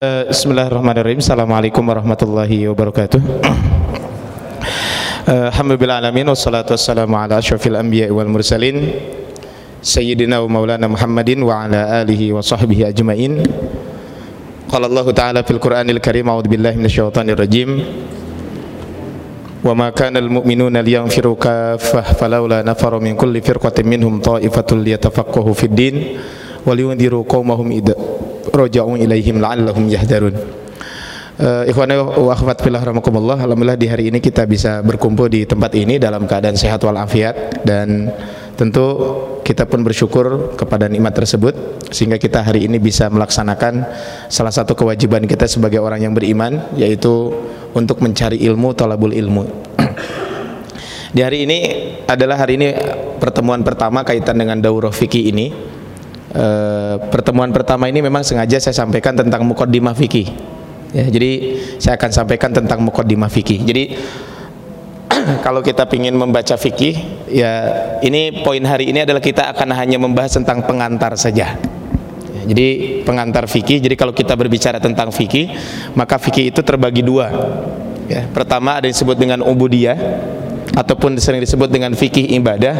Eh, Bismillahirrahmanirrahim Assalamualaikum warahmatullahi wabarakatuh Eh, Alhamdulillah alamin Wassalatu wassalamu ala ashrafil anbiya wal mursalin Sayyidina wa maulana Muhammadin wa ala alihi wa sahbihi ajma'in Qala Allah Ta'ala fil Qur'anil Karim A'udhu billahi minasyaitanir rajim Wa ma kana al-mu'minuna liyanfiru kaffah falawla nafaru min kulli firqatin minhum ta'ifatul liyatafaqahu fid din wa liyundiru qaumahum idza raja'u ilaihim la'allahum yahdarun. Uh, ikhwan wa akhwat fillah rahimakumullah. Alhamdulillah di hari ini kita bisa berkumpul di tempat ini dalam keadaan sehat walafiat dan tentu kita pun bersyukur kepada nikmat tersebut sehingga kita hari ini bisa melaksanakan salah satu kewajiban kita sebagai orang yang beriman yaitu untuk mencari ilmu talabul ilmu. di hari ini adalah hari ini pertemuan pertama kaitan dengan daurah fikih ini e, pertemuan pertama ini memang sengaja saya sampaikan tentang mukaddimah fikih. Ya, jadi saya akan sampaikan tentang mukaddimah fikih. Jadi kalau kita ingin membaca fikih, ya ini poin hari ini adalah kita akan hanya membahas tentang pengantar saja. Ya, jadi pengantar fikih. Jadi kalau kita berbicara tentang fikih, maka fikih itu terbagi dua. Ya, pertama ada yang disebut dengan ubudiyah ataupun sering disebut dengan fikih ibadah.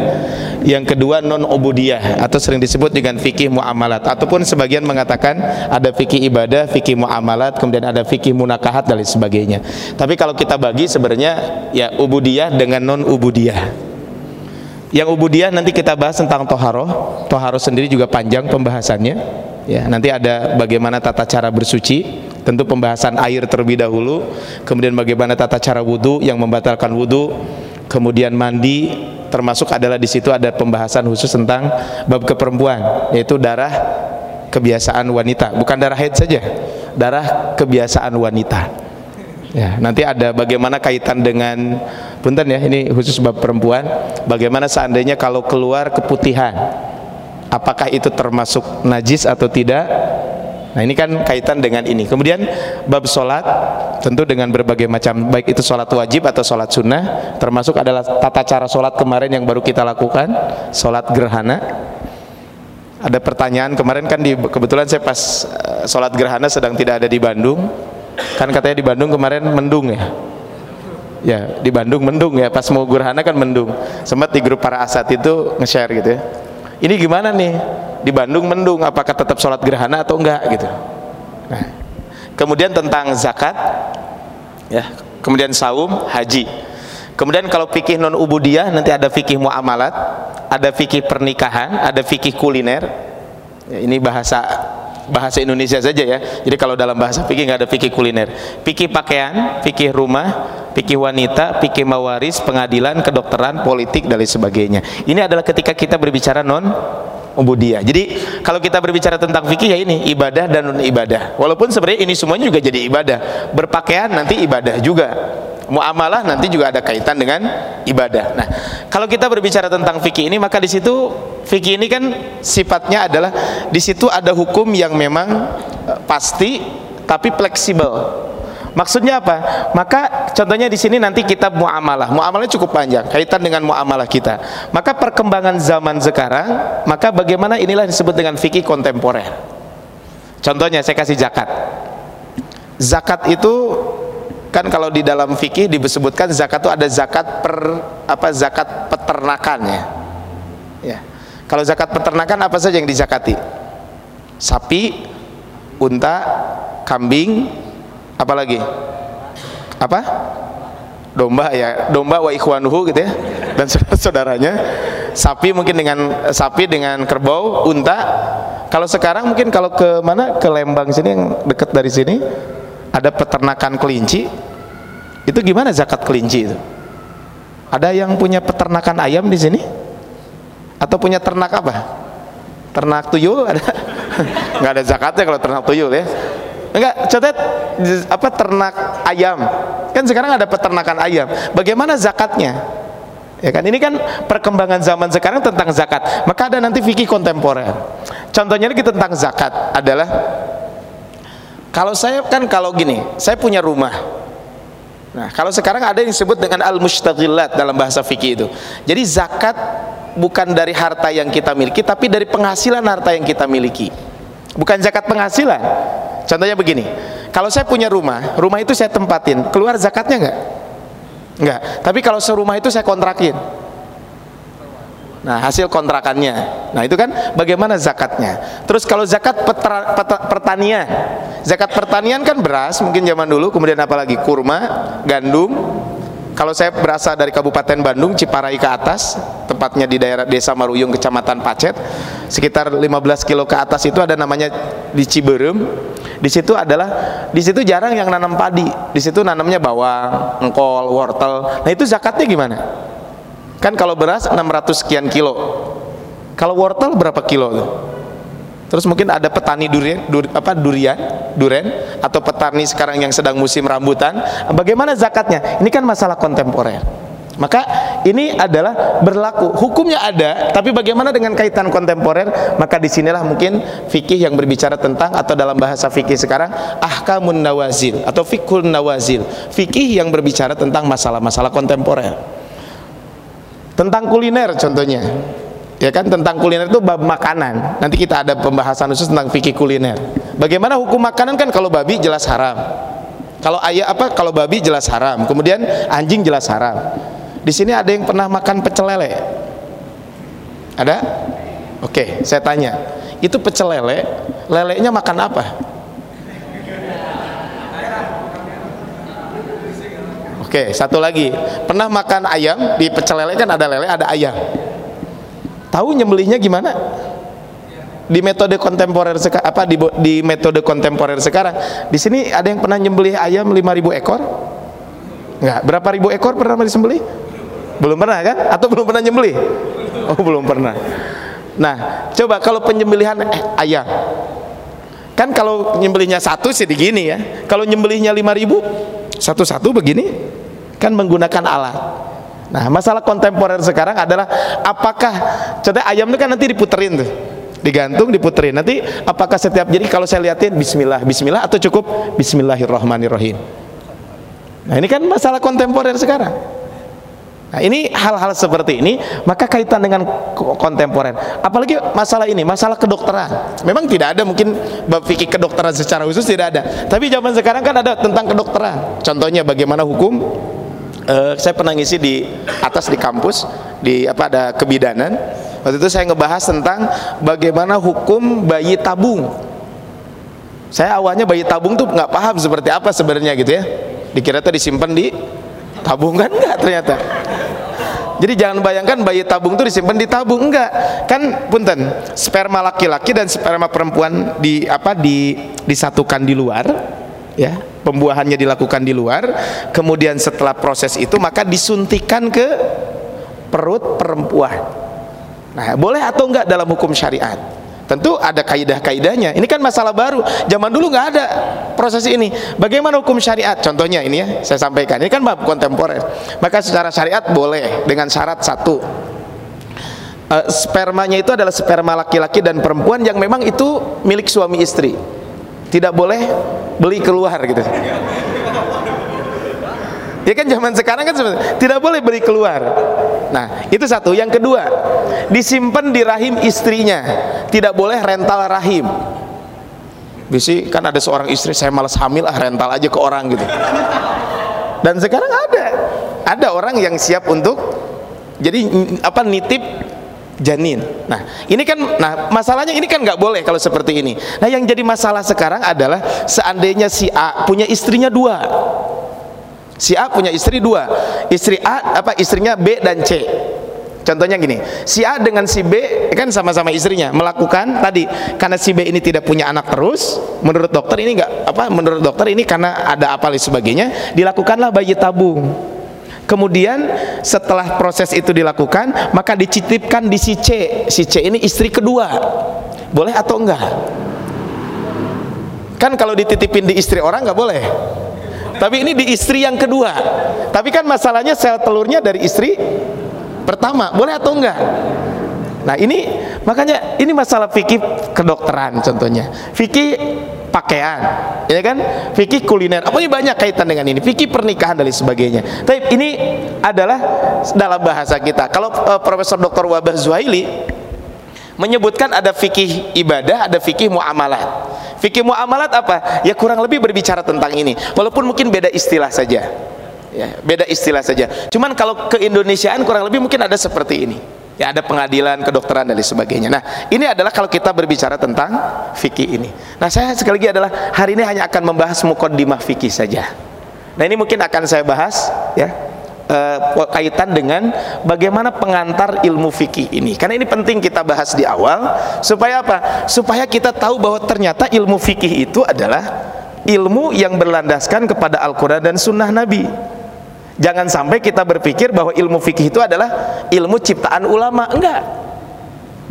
Yang kedua non ubudiyah atau sering disebut dengan fikih muamalat. Ataupun sebagian mengatakan ada fikih ibadah fikih muamalat kemudian ada fikih munakahat dan sebagainya. Tapi kalau kita bagi sebenarnya ya ubudiyah dengan non ubudiyah yang ubudiyah nanti kita bahas tentang toharoh. Toharoh sendiri juga panjang pembahasannya. Ya nanti ada bagaimana tata cara bersuci. Tentu pembahasan air terlebih dahulu. Kemudian bagaimana tata cara wudhu yang membatalkan wudhu kemudian mandi termasuk adalah di situ ada pembahasan khusus tentang bab keperempuan yaitu darah kebiasaan wanita. Bukan darah haid saja darah kebiasaan wanita. Ya nanti ada bagaimana kaitan dengan punten ya ini khusus bab perempuan bagaimana seandainya kalau keluar keputihan apakah itu termasuk najis atau tidak Nah ini kan kaitan dengan ini. Kemudian bab solat tentu dengan berbagai macam baik itu solat wajib atau solat sunnah termasuk adalah tata cara solat kemarin yang baru kita lakukan solat gerhana. Ada pertanyaan kemarin kan di, kebetulan saya pas uh, solat gerhana sedang tidak ada di Bandung. Kan katanya di Bandung kemarin mendung ya. Ya di Bandung mendung ya pas mau gerhana kan mendung. Sempat di grup para asat itu nge-share gitu ya. Ini gimana nih? di Bandung mendung apakah tetap sholat gerhana atau enggak gitu? Nah, kemudian tentang zakat ya kemudian saum haji. Kemudian kalau fikih non ubudiyah nanti ada fikih muamalat ada fikih pernikahan ada fikih kuliner. Ya, ini bahasa bahasa Indonesia saja ya jadi kalau dalam bahasa fikih nggak ada fikih kuliner fikih pakaian fikih rumah fikih wanita, fikih mawaris, pengadilan, kedokteran, politik dan lain sebagainya. Ini adalah ketika kita berbicara non ubudiyah. Jadi kalau kita berbicara tentang fikih ya ini ibadah dan non ibadah. Walaupun sebenarnya ini semuanya juga jadi ibadah. Berpakaian nanti ibadah juga. Muamalah nanti juga ada kaitan dengan ibadah. Nah, kalau kita berbicara tentang fikih ini maka di situ fikih ini kan sifatnya adalah di situ ada hukum yang memang eh, pasti tapi fleksibel Maksudnya apa? Maka contohnya di sini nanti kitab muamalah. Muamalahnya cukup panjang kaitan dengan muamalah kita. Maka perkembangan zaman sekarang, maka bagaimana inilah disebut dengan fikih kontemporer. Contohnya saya kasih zakat. Zakat itu kan kalau di dalam fikih disebutkan zakat itu ada zakat per apa zakat peternakan ya. Ya. Kalau zakat peternakan apa saja yang dizakati? Sapi, unta, kambing, apalagi apa? Domba ya. Domba wa ikhwanuhu gitu ya. Dan saudara-saudaranya. Sapi mungkin dengan sapi dengan kerbau unta. Kalau sekarang mungkin kalau ke mana? Ke Lembang sini yang dekat dari sini. Ada peternakan kelinci. Itu gimana zakat kelinci itu? Ada yang punya peternakan ayam di sini? Atau punya ternak apa? Ternak tuyul ada? Nggak ada zakatnya kalau ternak tuyul ya Enggak, cotet apa ternak ayam. Kan sekarang ada peternakan ayam. Bagaimana zakatnya? Ya kan ini kan perkembangan zaman sekarang tentang zakat. Maka ada nanti fikih kontemporer. Contohnya lagi tentang zakat adalah kalau saya kan kalau gini, saya punya rumah. Nah, kalau sekarang ada yang disebut dengan al-mustaghilat dalam bahasa fikih itu. Jadi zakat bukan dari harta yang kita miliki tapi dari penghasilan harta yang kita miliki. Bukan zakat penghasilan Contohnya begini, kalau saya punya rumah, rumah itu saya tempatin, keluar zakatnya nggak? Nggak. Tapi kalau serumah itu saya kontrakin. Nah, hasil kontrakannya. Nah, itu kan bagaimana zakatnya. Terus kalau zakat petra, petra, pertanian. Zakat pertanian kan beras, mungkin zaman dulu, kemudian apalagi kurma, gandum. Kalau saya berasal dari Kabupaten Bandung, Ciparai ke atas, tepatnya di daerah Desa Maruyung, Kecamatan Pacet, sekitar 15 kilo ke atas itu ada namanya di Ciberem. Di situ adalah di situ jarang yang nanam padi. Di situ nanamnya bawang, engkol, wortel. Nah, itu zakatnya gimana? Kan kalau beras 600 sekian kilo. Kalau wortel berapa kilo? Terus mungkin ada petani durian, dur, apa durian, duren atau petani sekarang yang sedang musim rambutan. Bagaimana zakatnya? Ini kan masalah kontemporer. Maka ini adalah berlaku. Hukumnya ada, tapi bagaimana dengan kaitan kontemporer? Maka di sinilah mungkin fikih yang berbicara tentang atau dalam bahasa fikih sekarang ahkamun nawazil atau fikul nawazil. Fikih yang berbicara tentang masalah-masalah kontemporer tentang kuliner contohnya ya kan tentang kuliner itu bab makanan. Nanti kita ada pembahasan khusus tentang fikih kuliner. Bagaimana hukum makanan kan kalau babi jelas haram. Kalau ayah apa kalau babi jelas haram. Kemudian anjing jelas haram. Di sini ada yang pernah makan pecel lele. Ada? Oke saya tanya. Itu pecel lele lelenya makan apa? Oke, satu lagi. Pernah makan ayam? Di pecel lele kan ada lele, ada ayam. Tahu nyembelihnya gimana? Di metode kontemporer sekarang apa di, di metode kontemporer sekarang. Di sini ada yang pernah nyembelih ayam 5000 ekor? Enggak, berapa ribu ekor pernah disembelih? Belum pernah kan? Atau belum pernah nyembelih? Oh, belum pernah. Nah, coba kalau penyembelihan eh, ayam. Kan kalau nyembelihnya satu sih begini ya. Kalau nyembelihnya 5000 satu-satu begini kan menggunakan alat nah masalah kontemporer sekarang adalah apakah contohnya ayam itu kan nanti diputerin tuh digantung diputerin nanti apakah setiap jadi kalau saya liatin bismillah bismillah atau cukup bismillahirrahmanirrahim nah ini kan masalah kontemporer sekarang Nah, ini hal-hal seperti ini maka kaitan dengan kontemporer. Apalagi masalah ini, masalah kedokteran. Memang tidak ada mungkin bab fikih kedokteran secara khusus tidak ada. Tapi zaman sekarang kan ada tentang kedokteran. Contohnya bagaimana hukum uh, saya pernah ngisi di atas di kampus di apa ada kebidanan. Waktu itu saya ngebahas tentang bagaimana hukum bayi tabung. Saya awalnya bayi tabung tuh nggak paham seperti apa sebenarnya gitu ya. Dikira tuh disimpan di tabung kan? Nggak ternyata. Jadi jangan bayangkan bayi tabung itu disimpan di tabung enggak. Kan punten, sperma laki-laki dan sperma perempuan di apa di disatukan di luar ya. Pembuahannya dilakukan di luar kemudian setelah proses itu maka disuntikan ke perut perempuan. Nah boleh atau enggak dalam hukum syariat? Tentu ada kaidah-kaidahnya ini kan masalah baru. Zaman dulu nggak ada proses ini. Bagaimana hukum syariat? Contohnya ini ya saya sampaikan. Ini kan bab kontemporer. Maka secara syariat boleh dengan syarat satu. Uh, spermanya itu adalah sperma laki-laki dan perempuan yang memang itu milik suami istri tidak boleh beli keluar gitu. Ya kan zaman sekarang kan tidak boleh beli keluar. Nah itu satu. Yang kedua disimpan di rahim istrinya. Tidak boleh rental rahim. Bisi kan ada seorang istri saya malas hamil ah rental aja ke orang gitu. Dan sekarang ada. Ada orang yang siap untuk jadi apa nitip janin. Nah, ini kan nah masalahnya ini kan nggak boleh kalau seperti ini. Nah, yang jadi masalah sekarang adalah seandainya si A punya istrinya dua. Si A punya istri dua. Istri A apa istrinya B dan C. Contohnya gini, si A dengan si B kan sama-sama istrinya melakukan tadi karena si B ini tidak punya anak terus, menurut dokter ini enggak apa menurut dokter ini karena ada apa sebagainya, dilakukanlah bayi tabung kemudian setelah proses itu dilakukan maka dicitipkan di si C. Si C ini istri kedua. Boleh atau enggak? Kan kalau dititipin di istri orang nggak boleh. Tapi ini di istri yang kedua. Tapi kan masalahnya sel telurnya dari istri pertama. Boleh atau enggak nah ini makanya ini masalah fikih kedokteran contohnya fikih pakaian ya kan fikih kuliner apa banyak kaitan dengan ini fikih pernikahan dan sebagainya tapi ini adalah dalam bahasa kita kalau uh, Profesor Dr. Wabah Zuhaili menyebutkan ada fikih ibadah ada fikih muamalah Fikih muamalat apa? Ya kurang lebih berbicara tentang ini. Walaupun mungkin beda istilah saja. Ya, beda istilah saja. Cuman kalau ke Indonesiaan kurang lebih mungkin ada seperti ini. Ya ada pengadilan, kedokteran dan lain sebagainya. Nah, ini adalah kalau kita berbicara tentang fikih ini. Nah, saya sekali lagi adalah hari ini hanya akan membahas mukaddimah fikih saja. Nah, ini mungkin akan saya bahas ya uh, kaitan dengan bagaimana pengantar ilmu fikih ini. Karena ini penting kita bahas di awal supaya apa? Supaya kita tahu bahwa ternyata ilmu fikih itu adalah ilmu yang berlandaskan kepada Al-Qur'an dan sunnah Nabi. Jangan sampai kita berpikir bahwa ilmu fikih itu adalah ilmu ciptaan ulama. Enggak.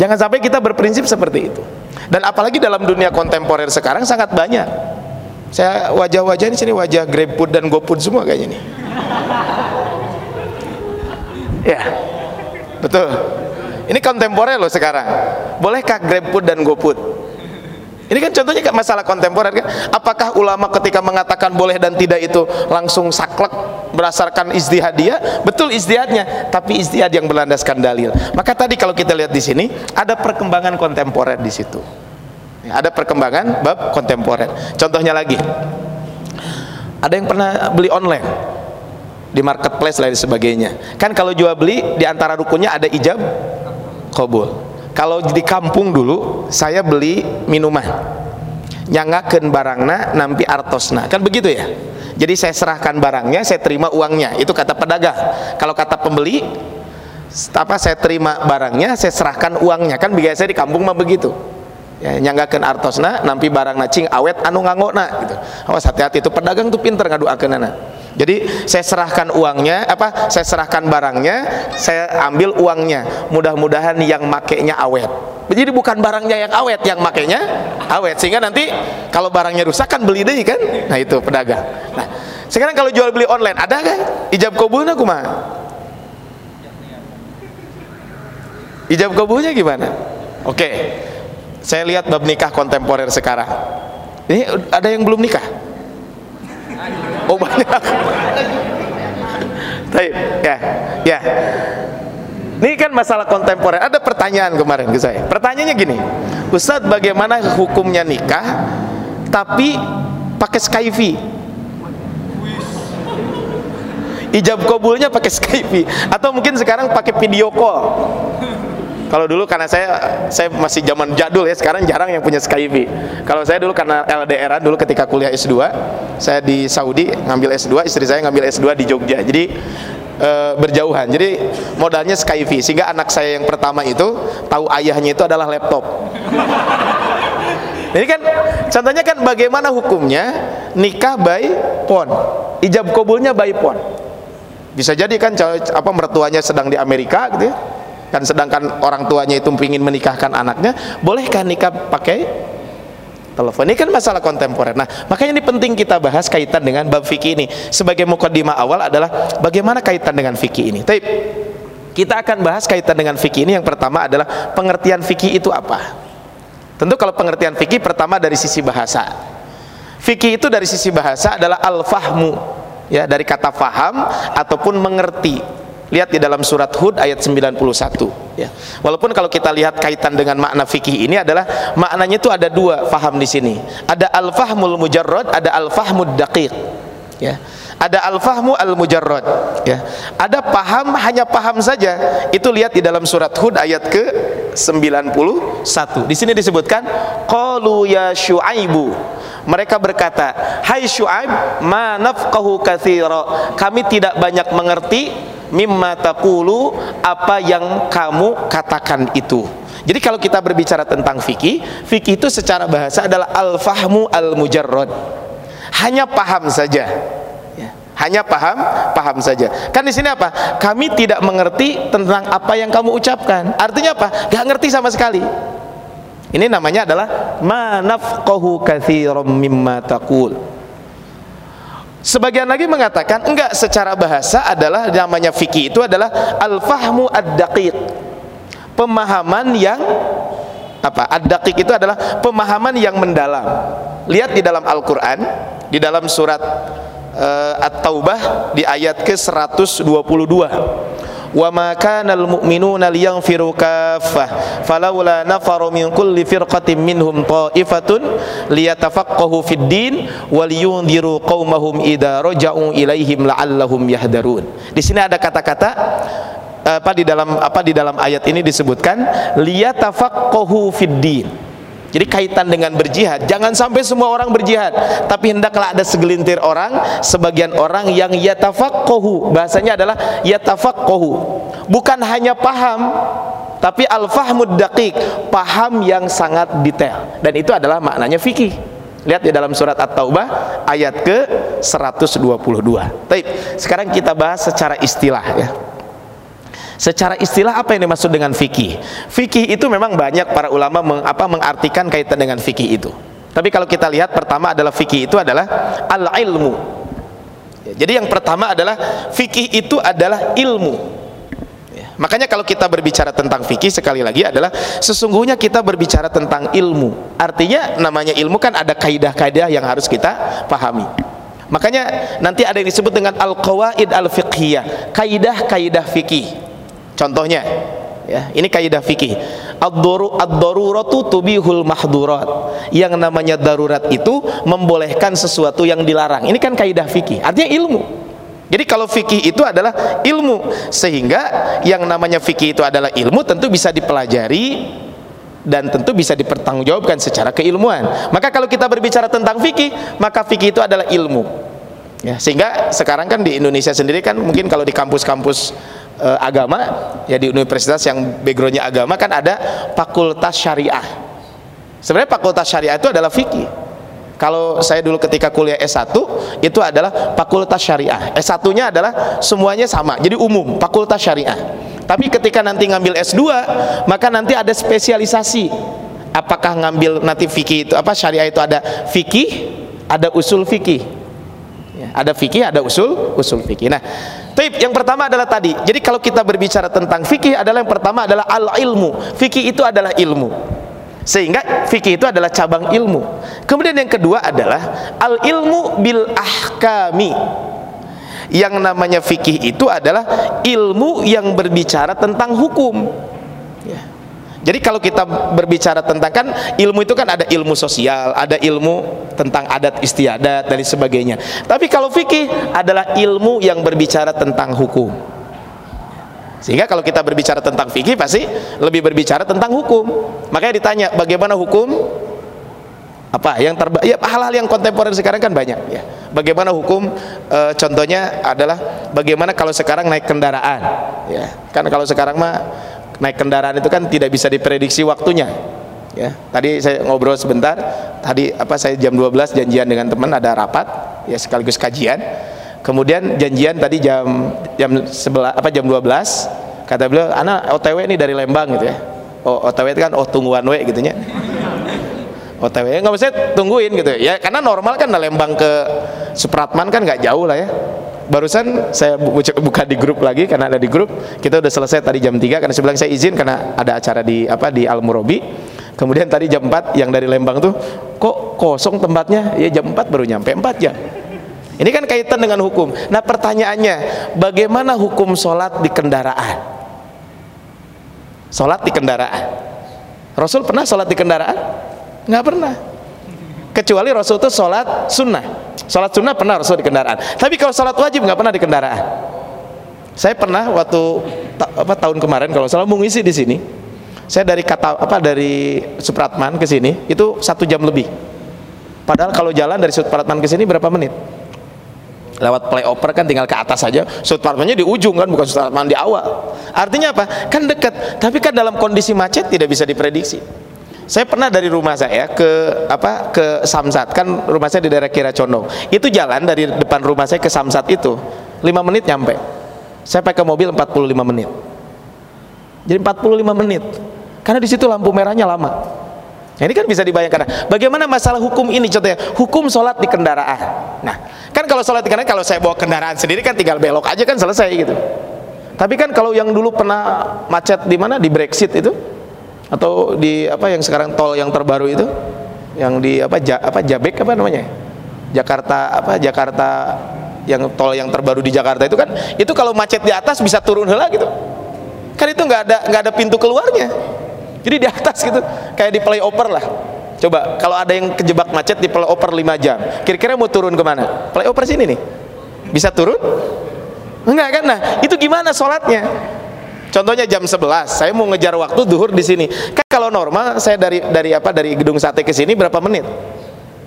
Jangan sampai kita berprinsip seperti itu. Dan apalagi dalam dunia kontemporer sekarang sangat banyak. Saya wajah-wajah ini sini wajah GrabFood dan GoFood semua kayaknya nih. Ya, betul. Ini kontemporer loh sekarang. Bolehkah GrabFood dan GoFood? Ini kan contohnya masalah kontemporer kan. Apakah ulama ketika mengatakan boleh dan tidak itu langsung saklek berdasarkan istihadiyah? Betul istihadnya, tapi istihad yang berlandaskan dalil. Maka tadi kalau kita lihat di sini ada perkembangan kontemporer di situ. Ada perkembangan bab kontemporer. Contohnya lagi. Ada yang pernah beli online di marketplace lain sebagainya kan kalau jual beli di antara rukunnya ada ijab kabul kalau di kampung dulu saya beli minuman. Nyangaken barangna nampi artosna. Kan begitu ya? Jadi saya serahkan barangnya saya terima uangnya. Itu kata pedagang. Kalau kata pembeli apa saya terima barangnya saya serahkan uangnya. Kan biasanya di kampung mah begitu. Ya, nyanggakan artosna nampi barang nacing awet anu ngangokna gitu. Awas hati-hati. Itu pedagang tuh pinter ngaduakeun anak jadi saya serahkan uangnya, apa? Saya serahkan barangnya, saya ambil uangnya. Mudah-mudahan yang makainya awet. Jadi bukan barangnya yang awet, yang makainya awet. Sehingga nanti kalau barangnya rusak kan beli deh kan? Nah itu pedagang. Nah sekarang kalau jual beli online ada kan? Ijab kabulnya kumaha? Ijab kabulnya gimana? Oke, saya lihat bab nikah kontemporer sekarang. Ini ada yang belum nikah? Oh banyak. Baik, ya, ya. Ini kan masalah kontemporer. Ada pertanyaan kemarin ke saya. Pertanyaannya gini, Ustadz bagaimana hukumnya nikah tapi pakai Skype? Ijab kabulnya pakai Skype atau mungkin sekarang pakai video call. Kalau dulu karena saya saya masih zaman jadul ya, sekarang jarang yang punya Skype. Kalau saya dulu karena LDR dulu ketika kuliah S2, saya di Saudi ngambil S2, istri saya ngambil S2 di Jogja. Jadi e, berjauhan. Jadi modalnya Skype sehingga anak saya yang pertama itu tahu ayahnya itu adalah laptop. Ini kan contohnya kan bagaimana hukumnya nikah by phone, ijab kabulnya by phone. Bisa jadi kan apa mertuanya sedang di Amerika gitu ya kan sedangkan orang tuanya itu ingin menikahkan anaknya bolehkah nikah pakai telepon? Ini kan masalah kontemporer. Nah makanya ini penting kita bahas kaitan dengan bab fikih ini. Sebagai mukaddimah awal adalah bagaimana kaitan dengan fikih ini? Tapi kita akan bahas kaitan dengan fikih ini. Yang pertama adalah pengertian fikih itu apa? Tentu kalau pengertian fikih pertama dari sisi bahasa. Fikih itu dari sisi bahasa adalah al-fahmu ya dari kata faham ataupun mengerti Lihat di dalam surat Hud ayat 91 ya. Walaupun kalau kita lihat kaitan dengan makna fikih ini adalah maknanya itu ada dua faham di sini. Ada al-fahmul mujarrad, ada al-fahmud daqiq. Ya. Ada al-fahmu al-mujarrad ya. Ada paham hanya paham saja. Itu lihat di dalam surat Hud ayat ke 91. Di sini disebutkan qalu ya syuaibu mereka berkata, "Hai Syuaib, ma nafqahu katsira." Kami tidak banyak mengerti mimma taqulu apa yang kamu katakan itu. Jadi kalau kita berbicara tentang fikih, fikih itu secara bahasa adalah al-fahmu al-mujarrad. Hanya paham saja. Ya, hanya paham, paham saja. Kan di sini apa? Kami tidak mengerti tentang apa yang kamu ucapkan. Artinya apa? Gak ngerti sama sekali. Ini namanya adalah manafqahu katsiran mimma. Sebagian lagi mengatakan enggak secara bahasa adalah namanya fikih itu adalah al-fahmu ad-daqiq. Pemahaman yang apa? Ad-daqiq itu adalah pemahaman yang mendalam. Lihat di dalam Al-Qur'an, di dalam surat uh, At-Taubah di ayat ke-122. Wa ma kana al mu'minuna liyanfiru kaffah falawla nafaru min kulli firqatin minhum ta'ifatun liyatafaqahu fid din wa liyunziru qaumahum idza raja'u ilaihim la'allahum yahdarun. Di sini ada kata-kata apa di dalam apa di dalam ayat ini disebutkan liyatafaqahu fid din jadi kaitan dengan berjihad, jangan sampai semua orang berjihad, tapi hendaklah ada segelintir orang, sebagian orang yang yatafaqahu. Bahasanya adalah yatafaqahu. Bukan hanya paham, tapi al-fahmud daqiq, paham yang sangat detail. Dan itu adalah maknanya fikih. Lihat di dalam surat At-Taubah ayat ke 122. Baik, sekarang kita bahas secara istilah ya. Secara istilah apa yang dimaksud dengan fikih? Fikih itu memang banyak para ulama meng, apa, mengartikan kaitan dengan fikih itu. Tapi kalau kita lihat pertama adalah fikih itu adalah al-ilmu. Jadi yang pertama adalah fikih itu adalah ilmu. Ya, makanya kalau kita berbicara tentang fikih sekali lagi adalah sesungguhnya kita berbicara tentang ilmu. Artinya namanya ilmu kan ada kaidah-kaidah yang harus kita pahami. Makanya nanti ada yang disebut dengan al-qawaid al-fiqhiyah, kaidah-kaidah fikih. Contohnya, ya, ini kaidah fikih. Ad-daruratu tubihul mahdurat. Yang namanya darurat itu membolehkan sesuatu yang dilarang. Ini kan kaidah fikih. Artinya ilmu. Jadi kalau fikih itu adalah ilmu sehingga yang namanya fikih itu adalah ilmu tentu bisa dipelajari dan tentu bisa dipertanggungjawabkan secara keilmuan. Maka kalau kita berbicara tentang fikih, maka fikih itu adalah ilmu. Ya, sehingga sekarang kan di Indonesia sendiri kan mungkin kalau di kampus-kampus uh, agama ya di universitas yang backgroundnya agama kan ada fakultas syariah. Sebenarnya fakultas syariah itu adalah fikih. Kalau saya dulu ketika kuliah S1 itu adalah fakultas syariah. S1 nya adalah semuanya sama jadi umum fakultas syariah. Tapi ketika nanti ngambil S2 maka nanti ada spesialisasi. Apakah ngambil nanti fikih itu apa syariah itu ada fikih ada usul fikih. Ya, ada fikih ada usul usul fikih. Nah Taib, yang pertama adalah tadi. Jadi kalau kita berbicara tentang fikih adalah yang pertama adalah al ilmu. Fikih itu adalah ilmu. Sehingga fikih itu adalah cabang ilmu. Kemudian yang kedua adalah al ilmu bil ahkami. Yang namanya fikih itu adalah ilmu yang berbicara tentang hukum. Jadi kalau kita berbicara tentang kan ilmu itu kan ada ilmu sosial, ada ilmu tentang adat istiadat dan sebagainya. Tapi kalau fikih adalah ilmu yang berbicara tentang hukum. Sehingga kalau kita berbicara tentang fikih pasti lebih berbicara tentang hukum. Makanya ditanya bagaimana hukum apa yang terba ya hal-hal yang kontemporer sekarang kan banyak ya bagaimana hukum e, contohnya adalah bagaimana kalau sekarang naik kendaraan ya kan kalau sekarang mah naik kendaraan itu kan tidak bisa diprediksi waktunya. Ya tadi saya ngobrol sebentar tadi apa saya jam 12 janjian dengan teman ada rapat ya sekaligus kajian. Kemudian janjian tadi jam jam sebelah apa jam 12 kata beliau anak OTW ini dari Lembang gitu ya. Oh, OTW itu kan oh tungguan we gitu nya. OTW nggak bisa tungguin gitu. Ya karena normal kan Lembang ke Supratman kan nggak jauh lah ya barusan saya buka di grup lagi karena ada di grup. Kita udah selesai tadi jam 3 karena bilang saya izin karena ada acara di apa di Al Murabi kemudian tadi jam 4 yang dari Lembang tuh kok kosong tempatnya? Ya jam 4 baru nyampe 4 jam. Ini kan kaitan dengan hukum. Nah pertanyaannya bagaimana hukum sholat di kendaraan? Sholat di kendaraan. Rasul pernah sholat di kendaraan? nggak pernah. Kecuali Rasul itu sholat sunnah Salat sunnah pernah Rasul di kendaraan. Tapi kalau salat wajib nggak pernah di kendaraan. Saya pernah waktu ta, apa tahun kemarin kalau salah mengisi di sini. Saya dari kata apa dari Supratman ke sini itu satu jam lebih. Padahal kalau jalan dari Supratman ke sini berapa menit? Lewat playover kan tinggal ke atas saja. Supratmannya di ujung kan bukan Supratman di awal. Artinya apa? Kan dekat, tapi kan dalam kondisi macet tidak bisa diprediksi saya pernah dari rumah saya ke apa ke Samsat. Kan rumah saya di daerah Kira Condong. Itu jalan dari depan rumah saya ke Samsat itu. 5 menit nyampe. Saya pakai mobil 45 menit. Jadi 45 menit. Karena di situ lampu merahnya lama. Nah, ini kan bisa dibayangkan. Bagaimana masalah hukum ini? Contohnya hukum sholat di kendaraan. Nah kan kalau sholat di kendaraan kalau saya bawa kendaraan sendiri kan tinggal belok aja kan selesai gitu. Tapi kan kalau yang dulu pernah macet di mana? Di Brexit itu atau di apa yang sekarang tol yang terbaru itu? Yang di apa ja, apa Jabek apa namanya? Jakarta apa Jakarta yang tol yang terbaru di Jakarta itu kan itu kalau macet di atas bisa turun hela gitu. Kan itu nggak ada nggak ada pintu keluarnya. Jadi di atas gitu kayak di flyover lah. Coba kalau ada yang kejebak macet di flyover 5 jam kira-kira mau turun ke mana? Flyover sini nih. Bisa turun? Enggak kan? Nah itu gimana sholatnya contohnya jam 11 saya mau ngejar waktu duhur di sini kan kalau normal saya dari dari apa dari gedung sate ke sini berapa menit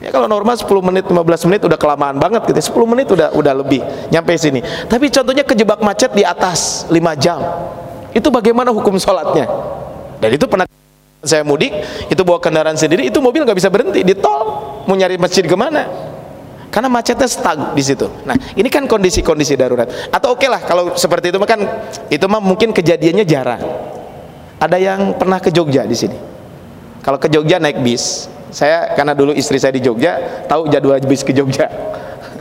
Ya kalau normal 10 menit 15 menit udah kelamaan banget gitu. 10 menit udah udah lebih nyampe sini. Tapi contohnya kejebak macet di atas 5 jam. Itu bagaimana hukum sholatnya? Dan itu pernah saya mudik, itu bawa kendaraan sendiri, itu mobil nggak bisa berhenti di tol. Mau nyari masjid ke mana? Karena macetnya stuck di situ. Nah, ini kan kondisi-kondisi darurat. Atau oke okay lah kalau seperti itu kan itu mah mungkin kejadiannya jarang. Ada yang pernah ke Jogja di sini. Kalau ke Jogja naik bis, saya karena dulu istri saya di Jogja tahu jadwal bis ke Jogja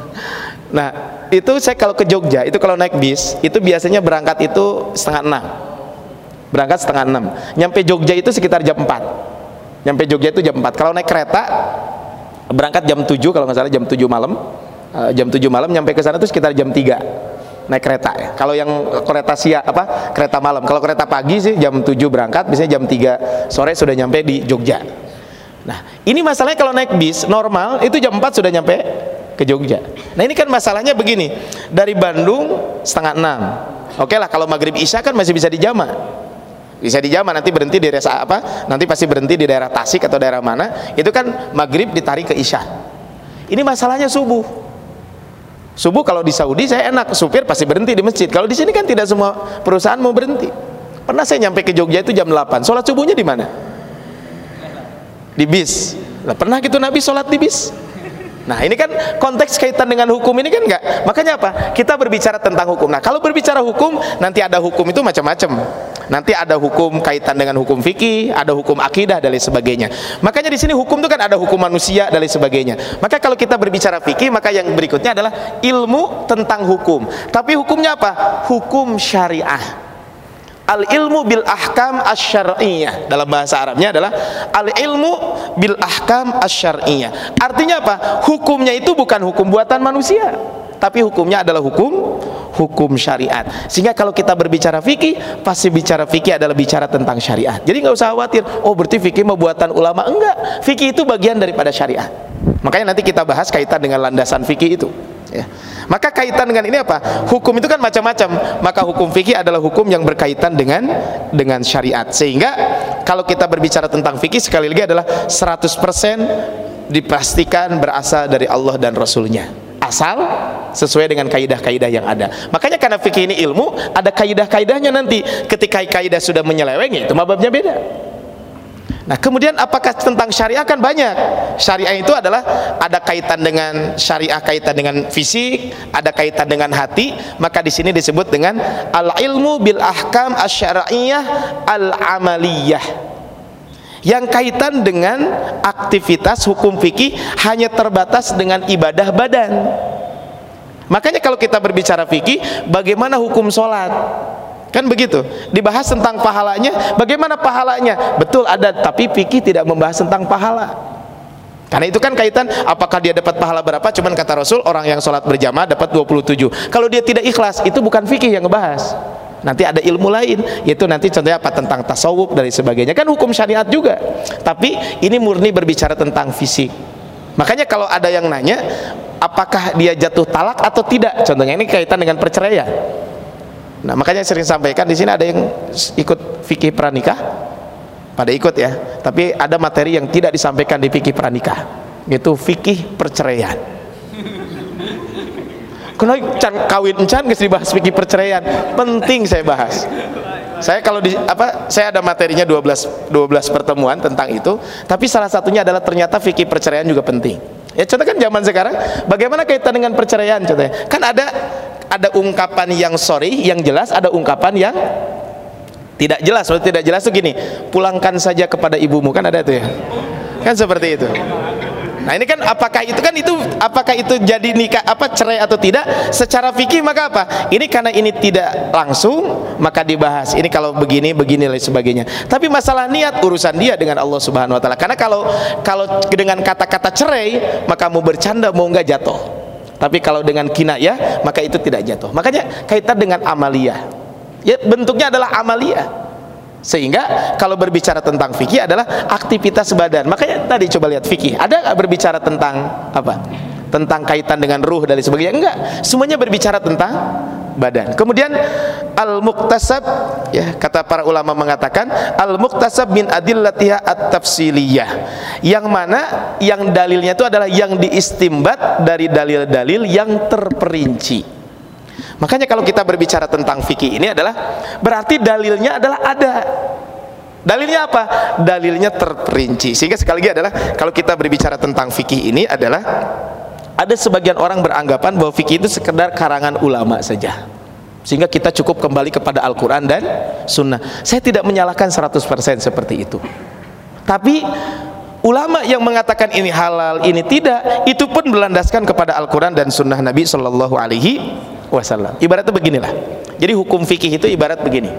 nah itu saya kalau ke Jogja itu kalau naik bis itu biasanya berangkat itu setengah enam berangkat setengah enam nyampe Jogja itu sekitar jam 4 nyampe Jogja itu jam 4 kalau naik kereta berangkat jam 7 kalau nggak salah jam 7 malam uh, jam 7 malam nyampe ke sana itu sekitar jam 3 naik kereta ya. Kalau yang kereta siang apa kereta malam. Kalau kereta pagi sih jam 7 berangkat, biasanya jam 3 sore sudah nyampe di Jogja. Nah, ini masalahnya kalau naik bis normal itu jam 4 sudah nyampe ke Jogja. Nah, ini kan masalahnya begini. Dari Bandung setengah 6. Oke lah kalau maghrib isya kan masih bisa dijama. Bisa dijama nanti berhenti di daerah apa? Nanti pasti berhenti di daerah Tasik atau daerah mana? Itu kan maghrib ditarik ke isya. Ini masalahnya subuh. Subuh kalau di Saudi saya enak, supir pasti berhenti di masjid. Kalau di sini kan tidak semua perusahaan mau berhenti. Pernah saya nyampe ke Jogja itu jam 8. Sholat subuhnya di mana? di bis nah, pernah gitu Nabi sholat di bis Nah ini kan konteks kaitan dengan hukum ini kan enggak Makanya apa? Kita berbicara tentang hukum. Nah kalau berbicara hukum Nanti ada hukum itu macam-macam. Nanti ada hukum kaitan dengan hukum fikih Ada hukum akidah dan lain sebagainya. Makanya di sini hukum itu kan ada hukum manusia dan lain sebagainya. Maka kalau kita berbicara fikih Maka yang berikutnya adalah ilmu tentang hukum. Tapi hukumnya apa? Hukum syariah al ilmu bil ahkam asyariyah dalam bahasa Arabnya adalah al ilmu bil ahkam asyariyah artinya apa? Hukumnya itu bukan hukum buatan manusia tapi hukumnya adalah hukum hukum syariat. Sehingga kalau kita berbicara fikih pasti bicara fikih adalah bicara tentang syariat. Jadi nggak usah khawatir oh berarti fikih mau buatan ulama. Enggak. Fikih itu bagian daripada syariat. Makanya nanti kita bahas kaitan dengan landasan fikih itu ya. Maka kaitan dengan ini apa? Hukum itu kan macam-macam. Maka hukum fikih adalah hukum yang berkaitan dengan dengan syariat. Sehingga kalau kita berbicara tentang fikih sekali lagi adalah 100% dipastikan berasal dari Allah dan Rasulnya. Asal sesuai dengan kaidah-kaidah yang ada. Makanya karena fikih ini ilmu, ada kaidah-kaidahnya nanti. Ketika kaidah sudah menyeleweng, itu mababnya beda. Nah, kemudian apakah tentang syariah kan banyak. Syariah itu adalah ada kaitan dengan syariah kaitan dengan fisik, ada kaitan dengan hati, maka di sini disebut dengan al ilmu bil ahkam asyariyah al amaliyah. Yang kaitan dengan aktivitas hukum fikih hanya terbatas dengan ibadah badan. Makanya kalau kita berbicara fikih, bagaimana hukum sholat? Kan begitu. Dibahas tentang pahalanya, bagaimana pahalanya? Betul ada, tapi fikih tidak membahas tentang pahala. Karena itu kan kaitan apakah dia dapat pahala berapa? Cuman kata Rasul orang yang sholat berjamaah dapat 27. Kalau dia tidak ikhlas, itu bukan fikih yang ngebahas. Nanti ada ilmu lain, yaitu nanti contohnya apa tentang tasawuf dari sebagainya. Kan hukum syariat juga. Tapi ini murni berbicara tentang fisik. Makanya kalau ada yang nanya, apakah dia jatuh talak atau tidak? Contohnya ini kaitan dengan perceraian. Nah, makanya sering sampaikan di sini ada yang ikut fikih pranikah, pada ikut ya. Tapi ada materi yang tidak disampaikan di fikih pranikah, yaitu fikih perceraian. Kalau can kawin encan guys dibahas fikih perceraian, penting saya bahas. Saya kalau di apa saya ada materinya 12 12 pertemuan tentang itu, tapi salah satunya adalah ternyata fikih perceraian juga penting. Ya contoh kan zaman sekarang bagaimana kaitan dengan perceraian contohnya? Kan ada ada ungkapan yang sorry yang jelas ada ungkapan yang tidak jelas kalau tidak jelas tuh gini pulangkan saja kepada ibumu kan ada tuh ya kan seperti itu Nah ini kan apakah itu kan itu apakah itu jadi nikah apa cerai atau tidak secara fikih maka apa? Ini karena ini tidak langsung maka dibahas. Ini kalau begini begini dan sebagainya. Tapi masalah niat urusan dia dengan Allah Subhanahu wa taala. Karena kalau kalau dengan kata-kata cerai maka mau bercanda mau enggak jatuh Tapi kalau dengan kinayah maka itu tidak jatuh. Makanya kaitan dengan amalia. Ya bentuknya adalah amalia. Sehingga kalau berbicara tentang fikih adalah aktivitas badan. Makanya tadi coba lihat fikih. Ada nggak berbicara tentang apa? Tentang kaitan dengan ruh dan sebagainya? Enggak. Semuanya berbicara tentang badan. Kemudian al-muktasab ya kata para ulama mengatakan al-muktasab min adillatiha at-tafsiliyah. Yang mana yang dalilnya itu adalah yang diistimbat dari dalil-dalil yang terperinci. Makanya kalau kita berbicara tentang fikih ini adalah berarti dalilnya adalah ada. Dalilnya apa? Dalilnya terperinci. Sehingga sekali lagi adalah kalau kita berbicara tentang fikih ini adalah ada sebagian orang beranggapan bahwa fikih itu sekedar karangan ulama saja. Sehingga kita cukup kembali kepada Al-Quran dan Sunnah. Saya tidak menyalahkan 100% seperti itu. Tapi ulama yang mengatakan ini halal ini tidak itu pun berlandaskan kepada Al-Quran dan Sunnah Nabi Shallallahu Alaihi Wasallam. Ibaratnya beginilah. Jadi hukum fikih itu ibarat begini.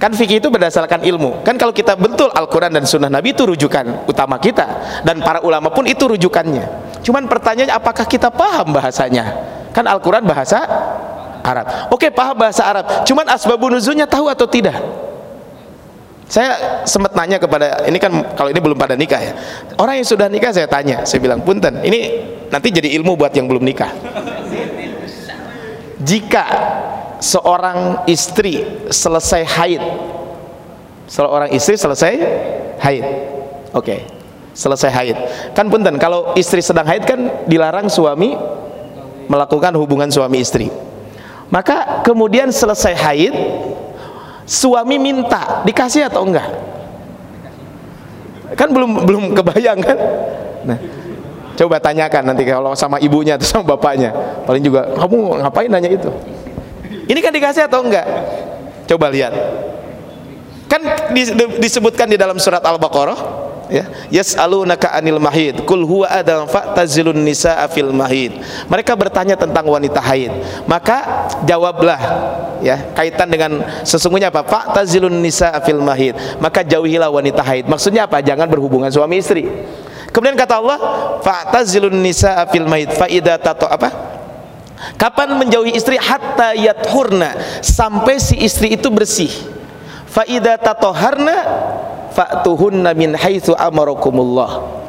Kan fikih itu berdasarkan ilmu. Kan kalau kita betul Al-Quran dan Sunnah Nabi itu rujukan utama kita. Dan para ulama pun itu rujukannya Cuman pertanyaannya apakah kita paham bahasanya? Kan Al-Quran bahasa Arab. Oke, paham bahasa Arab. Cuman asbabun nuzulnya tahu atau tidak? Saya sempat nanya kepada ini kan kalau ini belum pada nikah ya. Orang yang sudah nikah saya tanya, saya bilang, "Punten, ini nanti jadi ilmu buat yang belum nikah." Jika seorang istri selesai haid, seorang istri selesai haid. Oke. Okay selesai haid. Kan punten kalau istri sedang haid kan dilarang suami melakukan hubungan suami istri. Maka kemudian selesai haid suami minta dikasih atau enggak? Kan belum belum kebayang kan? Nah coba tanyakan nanti kalau sama ibunya atau sama bapaknya. Paling juga kamu ngapain nanya itu? Ini kan dikasih atau enggak? Coba lihat. Kan disebutkan di dalam surat al-baqarah ya. Yas'alunaka anil mahid. Kul huwa adam fa'tazilun nisaa fil mahid. Mereka bertanya tentang wanita haid. Maka jawablah ya kaitan dengan sesungguhnya apa? Fa'tazilun nisaa fil mahid. Maka jauhilah wanita haid. Maksudnya apa? Jangan berhubungan suami istri. Kemudian kata Allah fa'tazilun nisaa fil mahid. Fa tato apa? Kapan menjauhi istri? Hatta yathurna. Sampai si istri itu bersih. Fa idza tatoharna fa'tuhunna min haitsu amarakumullah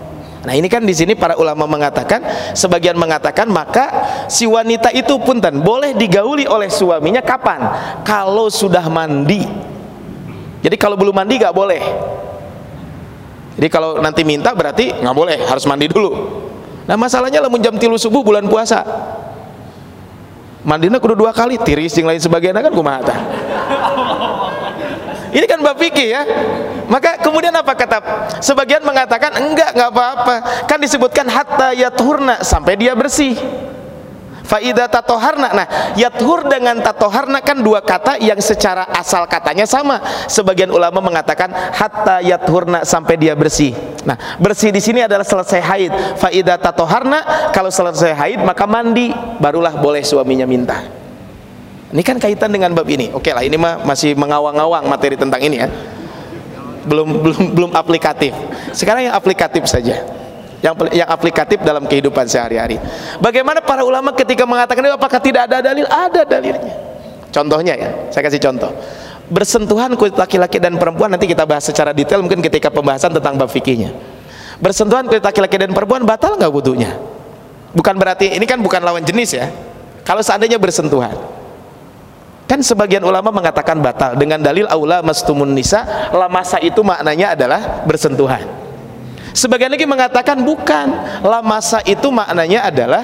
Nah ini kan di sini para ulama mengatakan, sebagian mengatakan maka si wanita itu punten boleh digauli oleh suaminya kapan? Kalau sudah mandi. Jadi kalau belum mandi nggak boleh. Jadi kalau nanti minta berarti nggak boleh, harus mandi dulu. Nah masalahnya lah jam tilu subuh bulan puasa. Mandinya kudu dua kali, tiris yang lain sebagainya kan kumata. Ini kan bab fikih ya. Maka kemudian apa kata? Sebagian mengatakan enggak, enggak apa-apa. Kan disebutkan hatta yathurna sampai dia bersih. Faida tatoharna. Nah, yathur dengan tatoharna kan dua kata yang secara asal katanya sama. Sebagian ulama mengatakan hatta yathurna sampai dia bersih. Nah, bersih di sini adalah selesai haid. Faida tatoharna kalau selesai haid maka mandi, barulah boleh suaminya minta. Ini kan kaitan dengan bab ini. Oke lah, ini mah masih mengawang-awang materi tentang ini ya. Belum belum belum aplikatif. Sekarang yang aplikatif saja. Yang yang aplikatif dalam kehidupan sehari-hari. Bagaimana para ulama ketika mengatakan itu apakah tidak ada dalil? Ada dalilnya. Contohnya ya, saya kasih contoh. Bersentuhan kulit laki-laki dan perempuan nanti kita bahas secara detail mungkin ketika pembahasan tentang bab fikihnya. Bersentuhan kulit laki-laki dan perempuan batal nggak wudhunya? Bukan berarti ini kan bukan lawan jenis ya. Kalau seandainya bersentuhan, Kan sebagian ulama mengatakan batal dengan dalil aula mastumun nisa, lamasa itu maknanya adalah bersentuhan. Sebagian lagi mengatakan bukan, lamasa itu maknanya adalah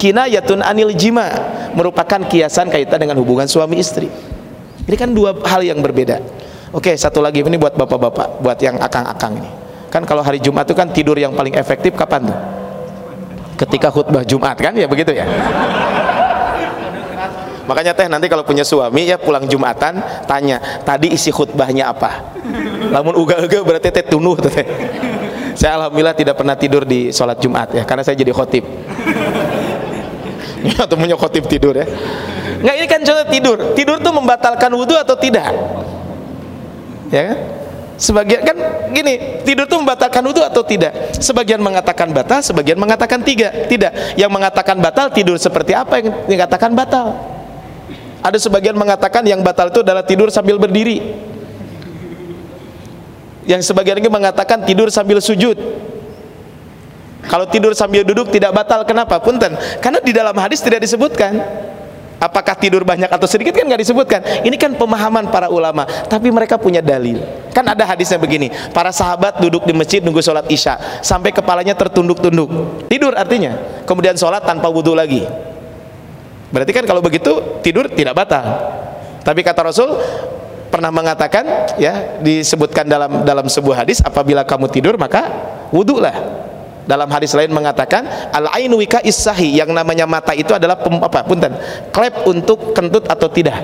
kinayatun anil jima, merupakan kiasan kaitan dengan hubungan suami istri. Ini kan dua hal yang berbeda. Oke, satu lagi ini buat bapak-bapak, buat yang akang-akang ini. Kan kalau hari Jumat itu kan tidur yang paling efektif kapan tuh? Ketika khutbah Jumat kan ya begitu ya makanya teh nanti kalau punya suami ya pulang jumatan tanya tadi isi khutbahnya apa? Lamun uga-uga berarti teh tunuh teh. Saya alhamdulillah tidak pernah tidur di sholat jumat ya karena saya jadi khotib. Atau punya khotib tidur ya. Nggak ini kan contoh tidur. Tidur tuh membatalkan wudhu atau tidak? Ya kan? Sebagian kan gini, tidur itu membatalkan wudhu atau tidak? Sebagian mengatakan batal, sebagian mengatakan tiga, tidak. Yang mengatakan batal tidur seperti apa? Yang dikatakan batal? Ada sebagian mengatakan yang batal itu adalah tidur sambil berdiri. Yang sebagian lagi mengatakan tidur sambil sujud. Kalau tidur sambil duduk tidak batal, kenapa? Punten. Karena di dalam hadis tidak disebutkan Apakah tidur banyak atau sedikit kan nggak disebutkan. Ini kan pemahaman para ulama, tapi mereka punya dalil. Kan ada hadisnya begini, para sahabat duduk di masjid nunggu sholat isya sampai kepalanya tertunduk-tunduk. Tidur artinya. Kemudian sholat tanpa wudhu lagi. Berarti kan kalau begitu tidur tidak batal. Tapi kata Rasul pernah mengatakan ya disebutkan dalam dalam sebuah hadis apabila kamu tidur maka wudhulah dalam hadis lain mengatakan al ainu wika isahi yang namanya mata itu adalah pem, apa punten klep untuk kentut atau tidak.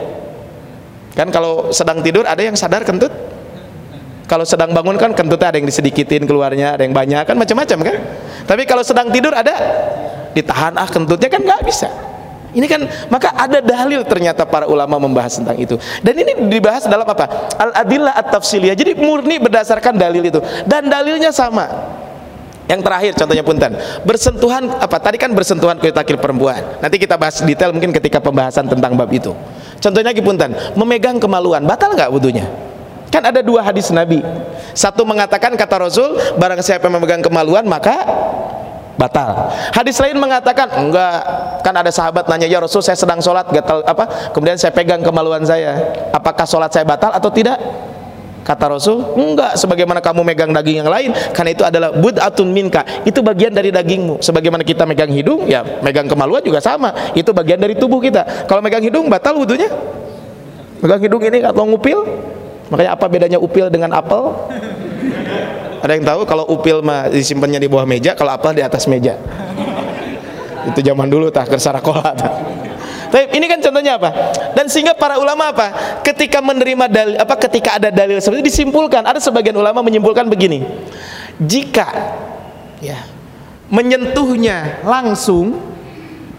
Kan kalau sedang tidur ada yang sadar kentut? Kalau sedang bangun kan kentutnya ada yang disedikitin keluarnya ada yang banyak kan macam-macam kan? Tapi kalau sedang tidur ada? Ditahan ah kentutnya kan nggak bisa ini kan maka ada dalil ternyata para ulama membahas tentang itu dan ini dibahas dalam apa al adillah at tafsiliyah jadi murni berdasarkan dalil itu dan dalilnya sama yang terakhir contohnya punten, bersentuhan apa? Tadi kan bersentuhan kulit takil perempuan. Nanti kita bahas detail mungkin ketika pembahasan tentang bab itu. Contohnya lagi punten, memegang kemaluan, batal nggak wudhunya? Kan ada dua hadis Nabi. Satu mengatakan kata Rasul, barang siapa memegang kemaluan maka batal. Hadis lain mengatakan enggak. Kan ada sahabat nanya ya Rasul saya sedang sholat gatal apa? Kemudian saya pegang kemaluan saya. Apakah sholat saya batal atau tidak? Kata Rasul, enggak sebagaimana kamu megang daging yang lain karena itu adalah bud'atun minka. Itu bagian dari dagingmu. Sebagaimana kita megang hidung, ya megang kemaluan juga sama. Itu bagian dari tubuh kita. Kalau megang hidung batal wudhunya? Megang hidung ini atau ngupil? Makanya apa bedanya upil dengan apel? Ada yang tahu kalau upil mah disimpannya di bawah meja, kalau apel di atas meja. Itu zaman dulu tah kersarakola tah. Tapi ini kan contohnya apa? Dan sehingga para ulama apa? Ketika menerima dalil apa ketika ada dalil seperti itu disimpulkan. Ada sebagian ulama menyimpulkan begini. Jika ya menyentuhnya langsung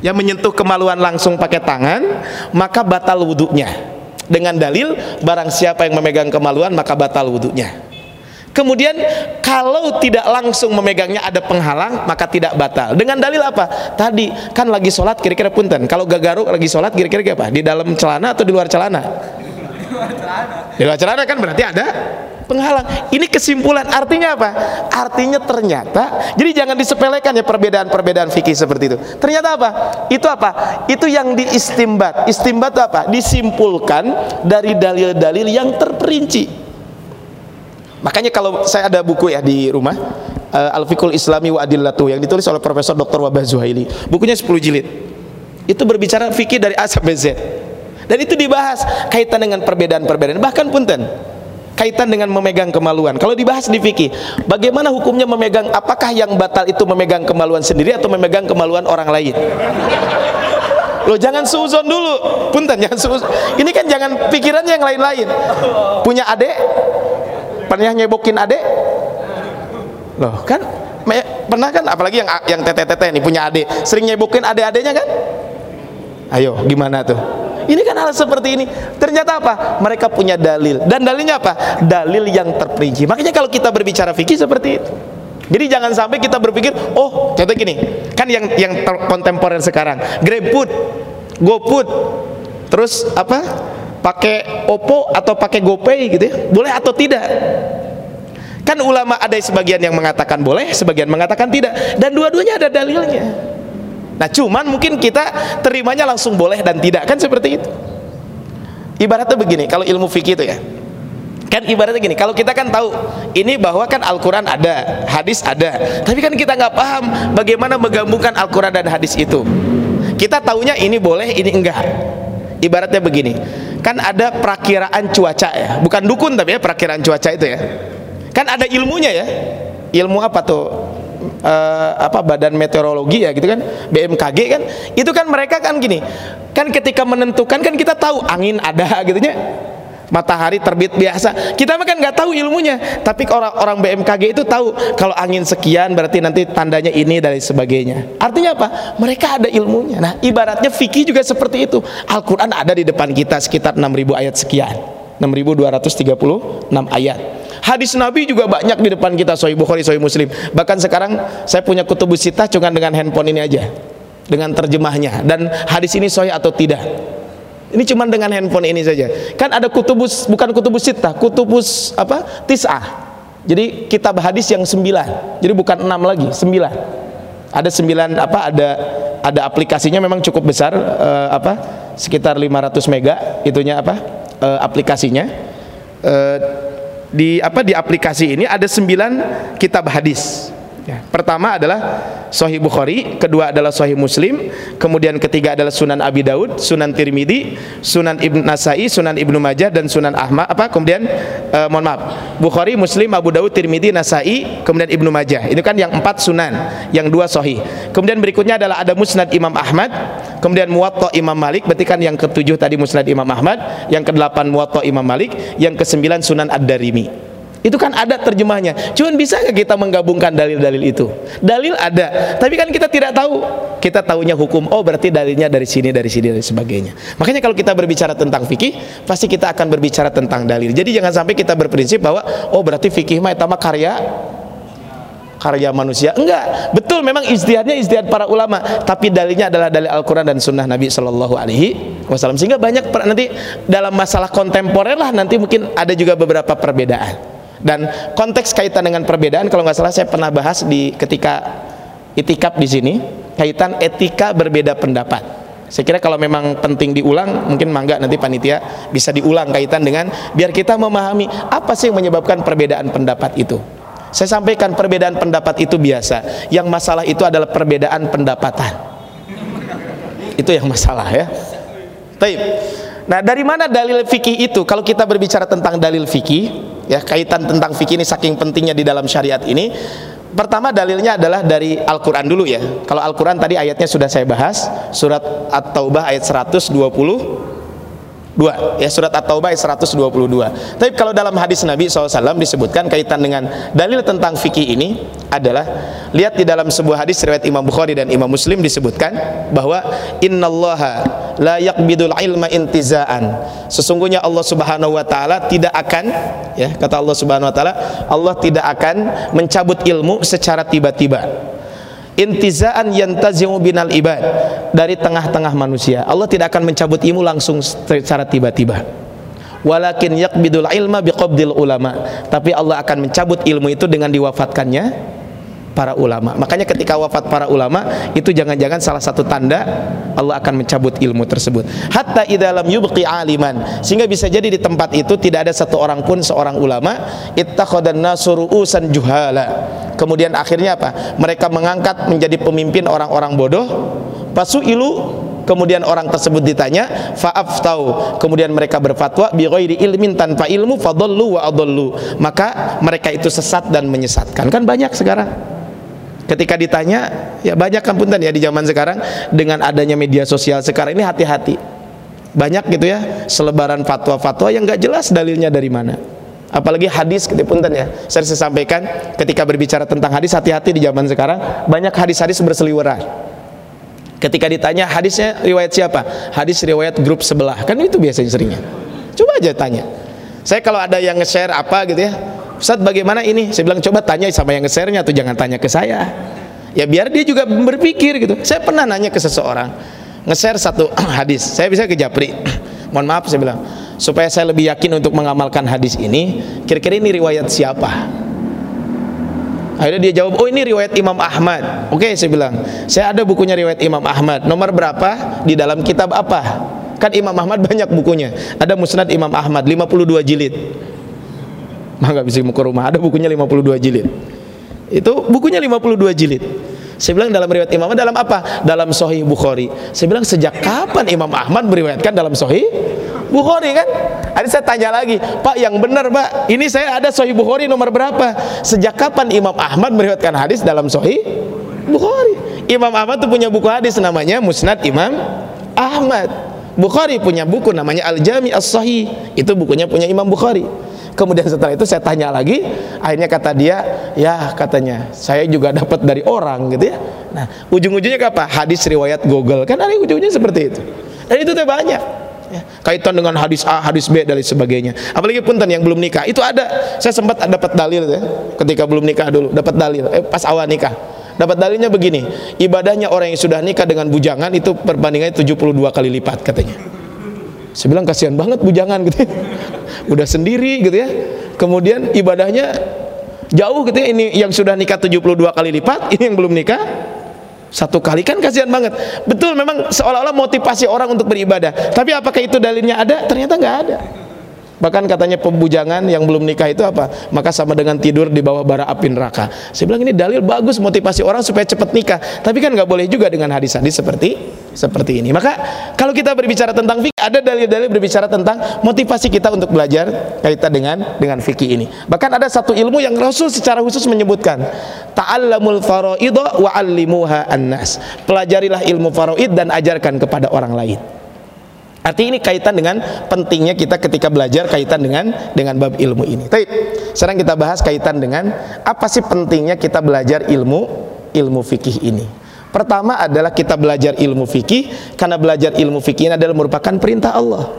ya menyentuh kemaluan langsung pakai tangan, maka batal wudhunya. Dengan dalil barang siapa yang memegang kemaluan maka batal wudhunya. Kemudian kalau tidak langsung memegangnya ada penghalang maka tidak batal. Dengan dalil apa? Tadi kan lagi sholat kira-kira punten. Kalau gagaruk lagi sholat kira-kira apa? Di dalam celana atau di luar celana? Di luar celana. Di luar celana kan berarti ada penghalang. Ini kesimpulan artinya apa? Artinya ternyata jadi jangan disepelekan ya perbedaan-perbedaan fikih seperti itu. Ternyata apa? Itu apa? Itu yang diistimbat. Istimbat itu apa? Disimpulkan dari dalil-dalil yang terperinci. Makanya kalau saya ada buku ya di rumah uh, Al-Fiqhul Islami wa Adillatu yang ditulis oleh Profesor Dr. Wabah Zuhaili. Bukunya 10 jilid. Itu berbicara fikih dari A sampai Z. Dan itu dibahas kaitan dengan perbedaan-perbedaan. Bahkan punten kaitan dengan memegang kemaluan. Kalau dibahas di fikih, bagaimana hukumnya memegang apakah yang batal itu memegang kemaluan sendiri atau memegang kemaluan orang lain? Loh jangan suzon dulu. Punten jangan suzon. Ini kan jangan pikirannya yang lain-lain. Punya adik pernah nyebokin adek? Loh kan pernah kan? Apalagi yang yang tete-tete nih punya adik. Sering nyebokin adek-adeknya kan? Ayo gimana tuh? Ini kan hal seperti ini. Ternyata apa? Mereka punya dalil. Dan dalilnya apa? Dalil yang terperinci. Makanya kalau kita berbicara fikih seperti itu. Jadi jangan sampai kita berpikir oh contoh gini. Kan yang yang kontemporer sekarang. GrabFood GoFood terus apa pakai Oppo atau pakai GoPay gitu ya? Boleh atau tidak? Kan ulama ada sebagian yang mengatakan boleh sebagian mengatakan tidak. Dan dua-duanya ada dalilnya. Nah cuman mungkin kita terimanya langsung boleh dan tidak. Kan seperti itu. Ibaratnya begini kalau ilmu fikih itu ya. Kan ibaratnya gini kalau kita kan tahu ini bahwa kan Al-Quran ada hadis ada. Tapi kan kita nggak paham bagaimana menggabungkan Al-Quran dan hadis itu. Kita taunya ini boleh ini enggak. Ibaratnya begini kan ada perakiraan cuaca ya. Bukan dukun tapi ya perakiraan cuaca itu ya. Kan ada ilmunya ya. Ilmu apa tuh? E, apa badan meteorologi ya gitu kan? BMKG kan? Itu kan mereka kan gini. Kan ketika menentukan kan kita tahu angin ada gitu ya matahari terbit biasa. Kita mah kan nggak tahu ilmunya. Tapi orang-orang BMKG itu tahu kalau angin sekian berarti nanti tandanya ini dan sebagainya. Artinya apa? Mereka ada ilmunya. Nah ibaratnya fikih juga seperti itu. Al-Quran ada di depan kita sekitar 6000 ayat sekian. 6236 ayat. Hadis Nabi juga banyak di depan kita. Sahih Bukhari, Sahih Muslim. Bahkan sekarang saya punya kutubus sitah cuma dengan handphone ini aja. Dengan terjemahnya. Dan hadis ini sahih atau tidak. Ini cuma dengan handphone ini saja. Kan ada kutubus bukan kutubus sitah, kutubus apa? Tis'ah. Jadi kitab hadis yang sembilan. Jadi bukan enam lagi, sembilan. Ada sembilan apa? Ada ada aplikasinya memang cukup besar uh, apa? Sekitar 500 mega itunya apa? Uh, aplikasinya. Uh, di apa di aplikasi ini ada sembilan kitab hadis Ya. Pertama adalah Sahih Bukhari, kedua adalah Sahih Muslim, kemudian ketiga adalah Sunan Abi Daud, Sunan Tirmidzi, Sunan Ibn Nasai, Sunan Ibnu Majah dan Sunan Ahmad. Apa? Kemudian eh, mohon maaf, Bukhari, Muslim, Abu Daud, Tirmidzi, Nasai, kemudian Ibnu Majah. Itu kan yang empat Sunan, yang dua Sahih. Kemudian berikutnya adalah ada Musnad Imam Ahmad, kemudian Muwatta Imam Malik. Berarti kan yang ketujuh tadi Musnad Imam Ahmad, yang kedelapan Muwatta Imam Malik, yang kesembilan Sunan Ad-Darimi. Itu kan ada terjemahnya. Cuman bisa nggak kita menggabungkan dalil-dalil itu? Dalil ada, tapi kan kita tidak tahu. Kita tahunya hukum. Oh, berarti dalilnya dari sini, dari sini, dan sebagainya. Makanya kalau kita berbicara tentang fikih, pasti kita akan berbicara tentang dalil. Jadi jangan sampai kita berprinsip bahwa oh berarti fikih mah itu karya karya manusia. Enggak, betul memang istihadnya istihad para ulama, tapi dalilnya adalah dalil Al-Qur'an dan sunnah Nabi Shallallahu alaihi wasallam. Sehingga banyak nanti dalam masalah kontemporer lah nanti mungkin ada juga beberapa perbedaan. Dan konteks kaitan dengan perbedaan kalau nggak salah saya pernah bahas di ketika itikaf di sini kaitan etika berbeda pendapat. Saya kira kalau memang penting diulang, mungkin mangga nanti panitia bisa diulang kaitan dengan biar kita memahami apa sih yang menyebabkan perbedaan pendapat itu. Saya sampaikan perbedaan pendapat itu biasa. Yang masalah itu adalah perbedaan pendapatan. Itu yang masalah ya. Taib. Nah, dari mana dalil fikih itu? Kalau kita berbicara tentang dalil fikih, ya kaitan tentang fikih ini saking pentingnya di dalam syariat ini pertama dalilnya adalah dari Al-Quran dulu ya kalau Al-Quran tadi ayatnya sudah saya bahas surat At-Taubah ayat 120 Dua, ya surat At-Taubah ayat 122. Tapi kalau dalam hadis Nabi SAW disebutkan kaitan dengan dalil tentang fikih ini adalah lihat di dalam sebuah hadis riwayat Imam Bukhari dan Imam Muslim disebutkan bahwa innallaha la yaqbidul ilma intizaan. Sesungguhnya Allah Subhanahu wa taala tidak akan ya kata Allah Subhanahu wa taala Allah tidak akan mencabut ilmu secara tiba-tiba intizaan yantazimu binal ibad. Dari tengah-tengah manusia. Allah tidak akan mencabut ilmu langsung secara tiba-tiba. Walakin yakbidul ilma biqabdil ulama. Tapi Allah akan mencabut ilmu itu dengan diwafatkannya para ulama. Makanya ketika wafat para ulama itu jangan-jangan salah satu tanda Allah akan mencabut ilmu tersebut. Hatta idalam yubqi aliman sehingga bisa jadi di tempat itu tidak ada satu orang pun seorang ulama ittakhadan nasuru usan juhala. Kemudian akhirnya apa? Mereka mengangkat menjadi pemimpin orang-orang bodoh. Pasu ilu kemudian orang tersebut ditanya faaf tahu kemudian mereka berfatwa bi ghairi ilmin tanpa ilmu fadallu wa adallu maka mereka itu sesat dan menyesatkan kan banyak sekarang Ketika ditanya, ya banyak kan punten ya di zaman sekarang dengan adanya media sosial sekarang ini hati-hati. Banyak gitu ya selebaran fatwa-fatwa yang nggak jelas dalilnya dari mana. Apalagi hadis ketika punten ya. Saya, saya sampaikan ketika berbicara tentang hadis hati-hati di zaman sekarang banyak hadis-hadis berseliweran. Ketika ditanya hadisnya riwayat siapa? Hadis riwayat grup sebelah. Kan itu biasanya seringnya. Coba aja tanya. Saya kalau ada yang nge-share apa gitu ya, Ustaz bagaimana ini? Saya bilang coba tanya sama yang nge-share-nya atau jangan tanya ke saya. Ya biar dia juga berpikir gitu. Saya pernah nanya ke seseorang nge-share satu hadis. Saya bisa ke Japri. Mohon maaf saya bilang, supaya saya lebih yakin untuk mengamalkan hadis ini, kira-kira ini riwayat siapa? Akhirnya dia jawab, oh ini riwayat Imam Ahmad. Oke, saya bilang, saya ada bukunya riwayat Imam Ahmad. Nomor berapa? Di dalam kitab apa? Kan Imam Ahmad banyak bukunya. Ada Musnad Imam Ahmad 52 jilid mah nggak bisa ke rumah ada bukunya 52 jilid itu bukunya 52 jilid saya bilang dalam riwayat Imam dalam apa? Dalam Sahih Bukhari. Saya bilang sejak kapan Imam Ahmad meriwayatkan dalam Sahih Bukhari kan? Ada saya tanya lagi, Pak yang benar Pak, ini saya ada Sahih Bukhari nomor berapa? Sejak kapan Imam Ahmad meriwayatkan hadis dalam Sahih Bukhari? Imam Ahmad itu punya buku hadis namanya Musnad Imam Ahmad. Bukhari punya buku namanya Al Jami As Sahih. Itu bukunya punya Imam Bukhari. Kemudian setelah itu saya tanya lagi, akhirnya kata dia, ya katanya, saya juga dapat dari orang gitu ya. Nah, ujung-ujungnya apa? Hadis riwayat Google kan ada ujungnya seperti itu. Dan itu tuh banyak. ya, kaitan dengan hadis A, hadis B dan sebagainya. Apalagi punten yang belum nikah, itu ada. Saya sempat dapat dalil ya, ketika belum nikah dulu, dapat dalil eh, pas awal nikah. Dapat dalilnya begini, ibadahnya orang yang sudah nikah dengan bujangan itu perbandingannya 72 kali lipat katanya. Saya bilang kasihan banget bujangan gitu ya. Udah sendiri gitu ya. Kemudian ibadahnya jauh gitu ya. Ini yang sudah nikah 72 kali lipat, ini yang belum nikah satu kali kan kasihan banget betul memang seolah-olah motivasi orang untuk beribadah tapi apakah itu dalilnya ada ternyata nggak ada Bahkan katanya pembujangan yang belum nikah itu apa? Maka sama dengan tidur di bawah bara api neraka. Saya bilang ini dalil bagus motivasi orang supaya cepat nikah. Tapi kan nggak boleh juga dengan hadis-hadis seperti seperti ini. Maka kalau kita berbicara tentang fikih, ada dalil-dalil berbicara tentang motivasi kita untuk belajar kaitan dengan dengan fikih ini. Bahkan ada satu ilmu yang Rasul secara khusus menyebutkan, ta'allamul faraid wa 'allimuha annas. Pelajarilah ilmu faraid dan ajarkan kepada orang lain. Artinya ini kaitan dengan pentingnya kita ketika belajar kaitan dengan dengan bab ilmu ini. Tapi sekarang kita bahas kaitan dengan apa sih pentingnya kita belajar ilmu ilmu fikih ini. Pertama adalah kita belajar ilmu fikih karena belajar ilmu fikih ini adalah merupakan perintah Allah.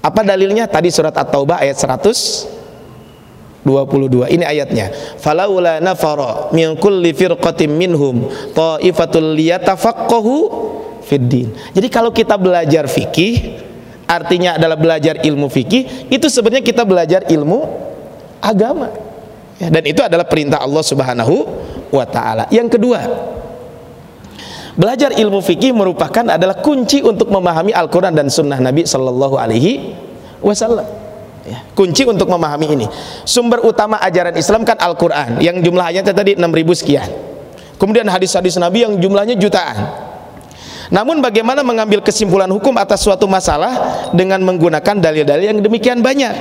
Apa dalilnya? Tadi surat At-Taubah ayat 122. Ini ayatnya. Falaula nafara min kulli firqatin minhum ta'ifatul liyatafaqahu fiddin. Jadi kalau kita belajar fikih, artinya adalah belajar ilmu fikih, itu sebenarnya kita belajar ilmu agama. Ya, dan itu adalah perintah Allah Subhanahu wa taala. Yang kedua, belajar ilmu fikih merupakan adalah kunci untuk memahami Al-Qur'an dan sunnah Nabi sallallahu alaihi wasallam. Ya, kunci untuk memahami ini. Sumber utama ajaran Islam kan Al-Qur'an yang jumlah ayatnya tadi 6000 sekian. Kemudian hadis-hadis Nabi yang jumlahnya jutaan. Namun bagaimana mengambil kesimpulan hukum atas suatu masalah dengan menggunakan dalil-dalil yang demikian banyak?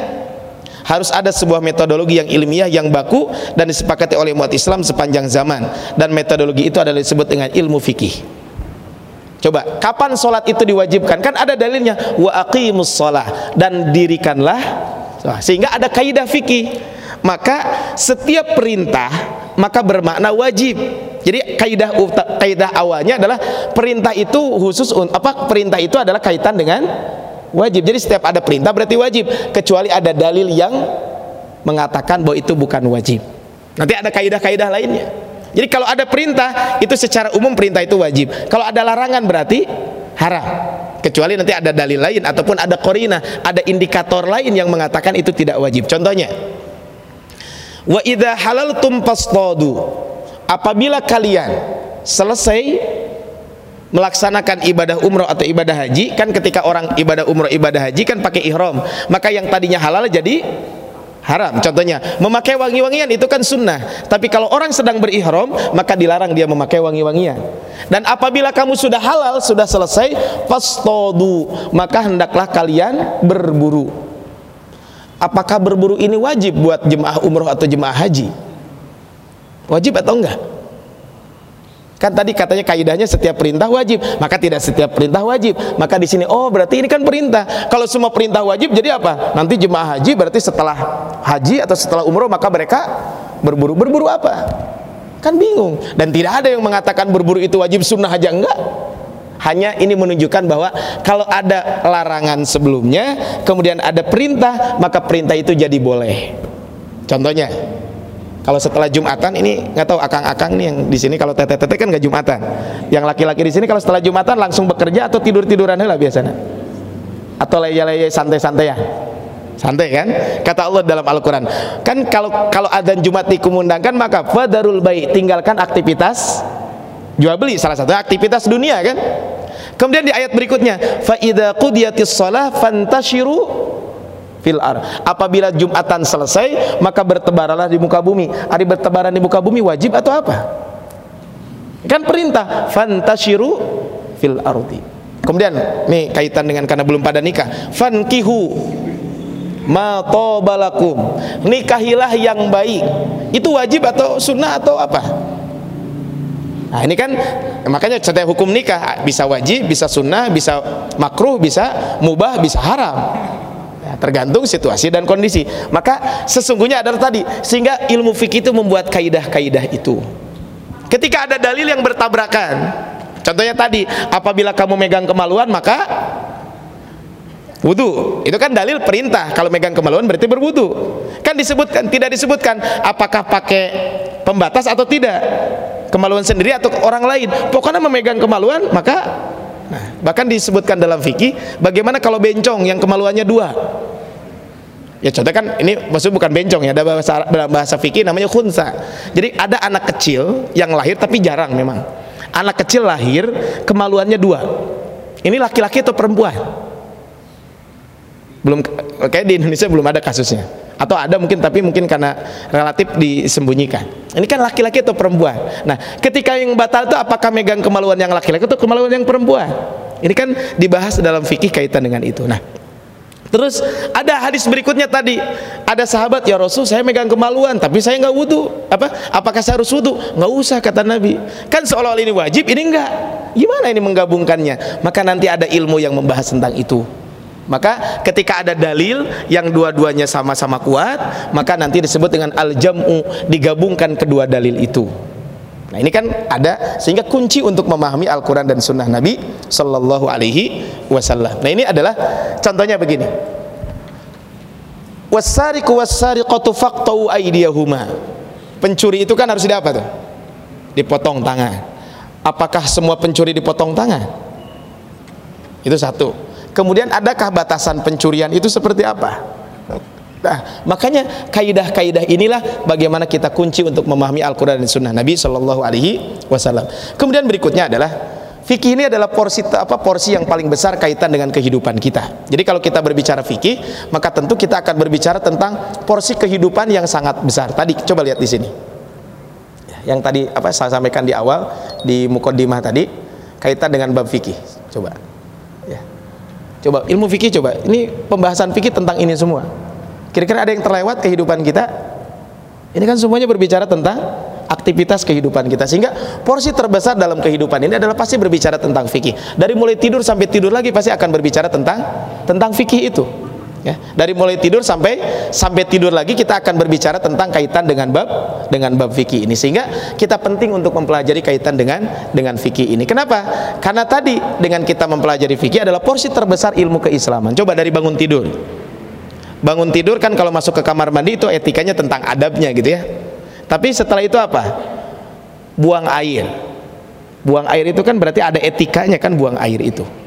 Harus ada sebuah metodologi yang ilmiah yang baku dan disepakati oleh umat Islam sepanjang zaman dan metodologi itu adalah disebut dengan ilmu fikih. Coba, kapan sholat itu diwajibkan? Kan ada dalilnya wa aqimus sholat dan dirikanlah sehingga ada kaidah fikih. Maka setiap perintah maka bermakna wajib jadi kaidah kaidah awalnya adalah perintah itu khusus apa perintah itu adalah kaitan dengan wajib. Jadi setiap ada perintah berarti wajib kecuali ada dalil yang mengatakan bahwa itu bukan wajib. Nanti ada kaidah-kaidah lainnya. Jadi kalau ada perintah itu secara umum perintah itu wajib. Kalau ada larangan berarti haram. Kecuali nanti ada dalil lain ataupun ada korina, ada indikator lain yang mengatakan itu tidak wajib. Contohnya, wa idza halaltum fastadu apabila kalian selesai melaksanakan ibadah umroh atau ibadah haji kan ketika orang ibadah umroh ibadah haji kan pakai ihram maka yang tadinya halal jadi haram. Contohnya memakai wangi-wangian itu kan sunnah. Tapi kalau orang sedang berihram maka dilarang dia memakai wangi-wangian. Dan apabila kamu sudah halal sudah selesai fastodu maka hendaklah kalian berburu apakah berburu ini wajib buat jemaah umroh atau jemaah haji Wajib atau enggak? Kan tadi katanya kaidahnya setiap perintah wajib, maka tidak setiap perintah wajib. Maka di sini oh berarti ini kan perintah. Kalau semua perintah wajib jadi apa? Nanti jemaah haji berarti setelah haji atau setelah umroh maka mereka berburu. Berburu apa? Kan bingung. Dan tidak ada yang mengatakan berburu itu wajib sunnah aja enggak. Hanya ini menunjukkan bahwa kalau ada larangan sebelumnya, kemudian ada perintah, maka perintah itu jadi boleh. Contohnya, kalau setelah Jumatan ini nggak tahu akang-akang nih yang di sini kalau tete-tete kan nggak Jumatan. Yang laki-laki di sini kalau setelah Jumatan langsung bekerja atau tidur-tiduran lah biasanya. Atau leye-leye santai-santai ya. Santai kan? Kata Allah dalam Al-Qur'an. Kan kalau kalau adzan Jumat dikumandangkan maka fadarul baik, tinggalkan aktivitas jual beli salah satu aktivitas dunia kan? Kemudian di ayat berikutnya, fa idza qudiyatis shalah fantashiru fil ar. Apabila Jumatan selesai, maka bertebaranlah di muka bumi. Hari bertebaran di muka bumi wajib atau apa? Kan perintah fantashiru fil ardi. Kemudian nih kaitan dengan karena belum pada nikah. Fankihu ma tobalakum. Nikahilah yang baik. Itu wajib atau sunnah atau apa? Nah ini kan makanya setiap hukum nikah bisa wajib, bisa sunnah, bisa makruh, bisa mubah, bisa haram. Ya, tergantung situasi dan kondisi. Maka sesungguhnya adalah tadi sehingga ilmu fikih itu membuat kaidah-kaidah itu. Ketika ada dalil yang bertabrakan contohnya tadi apabila kamu megang kemaluan maka Wudu itu kan dalil perintah. Kalau megang kemaluan berarti berwudu. Kan disebutkan tidak disebutkan apakah pakai pembatas atau tidak. Kemaluan sendiri atau orang lain. Pokoknya memegang kemaluan maka nah, bahkan disebutkan dalam fikih bagaimana kalau bencong yang kemaluannya dua. Ya contoh kan ini maksud bukan bencong ya, ada bahasa dalam bahasa fikih namanya khunsa. Jadi ada anak kecil yang lahir tapi jarang memang. Anak kecil lahir kemaluannya dua. Ini laki-laki atau perempuan? Belum kayak di Indonesia belum ada kasusnya. Atau ada mungkin tapi mungkin karena relatif disembunyikan. Ini kan laki-laki atau perempuan? Nah ketika yang batal itu apakah megang kemaluan yang laki-laki atau kemaluan yang perempuan? Ini kan dibahas dalam fikih kaitan dengan itu. Nah Terus ada hadis berikutnya tadi. Ada sahabat ya Rasul saya megang kemaluan tapi saya nggak wudhu apa? Apakah saya harus wudhu nggak usah kata Nabi. Kan seolah-olah ini wajib ini enggak gimana ini menggabungkannya? Maka nanti ada ilmu yang membahas tentang itu maka ketika ada dalil yang dua-duanya sama-sama kuat, maka nanti disebut dengan al-jam'u, digabungkan kedua dalil itu. Nah, ini kan ada sehingga kunci untuk memahami Al-Qur'an dan sunnah Nabi sallallahu alaihi wasallam. Nah, ini adalah contohnya begini. Wasariqu wasariqatu faqtau aydiyahuma. Pencuri itu kan harus apa tuh? Dipotong tangan. Apakah semua pencuri dipotong tangan? Itu satu. Kemudian adakah batasan pencurian itu seperti apa? Nah, makanya kaidah-kaidah inilah bagaimana kita kunci untuk memahami Al-Qur'an dan Sunnah Nabi Shallallahu alaihi wasallam. Kemudian berikutnya adalah fikih ini adalah porsi apa porsi yang paling besar kaitan dengan kehidupan kita. Jadi kalau kita berbicara fikih, maka tentu kita akan berbicara tentang porsi kehidupan yang sangat besar. Tadi coba lihat di sini. Yang tadi apa saya sampaikan di awal di mukaddimah tadi kaitan dengan bab fikih. Coba. Coba ilmu fikih coba. Ini pembahasan fikih tentang ini semua. Kira-kira ada yang terlewat kehidupan kita? Ini kan semuanya berbicara tentang aktivitas kehidupan kita sehingga porsi terbesar dalam kehidupan ini adalah pasti berbicara tentang fikih. Dari mulai tidur sampai tidur lagi pasti akan berbicara tentang tentang fikih itu ya. Dari mulai tidur sampai sampai tidur lagi kita akan berbicara tentang kaitan dengan bab dengan bab fikih ini. Sehingga kita penting untuk mempelajari kaitan dengan dengan fikih ini. Kenapa? Karena tadi dengan kita mempelajari fikih adalah porsi terbesar ilmu keislaman. Coba dari bangun tidur. Bangun tidur kan kalau masuk ke kamar mandi itu etikanya tentang adabnya gitu ya. Tapi setelah itu apa? Buang air. Buang air itu kan berarti ada etikanya kan buang air itu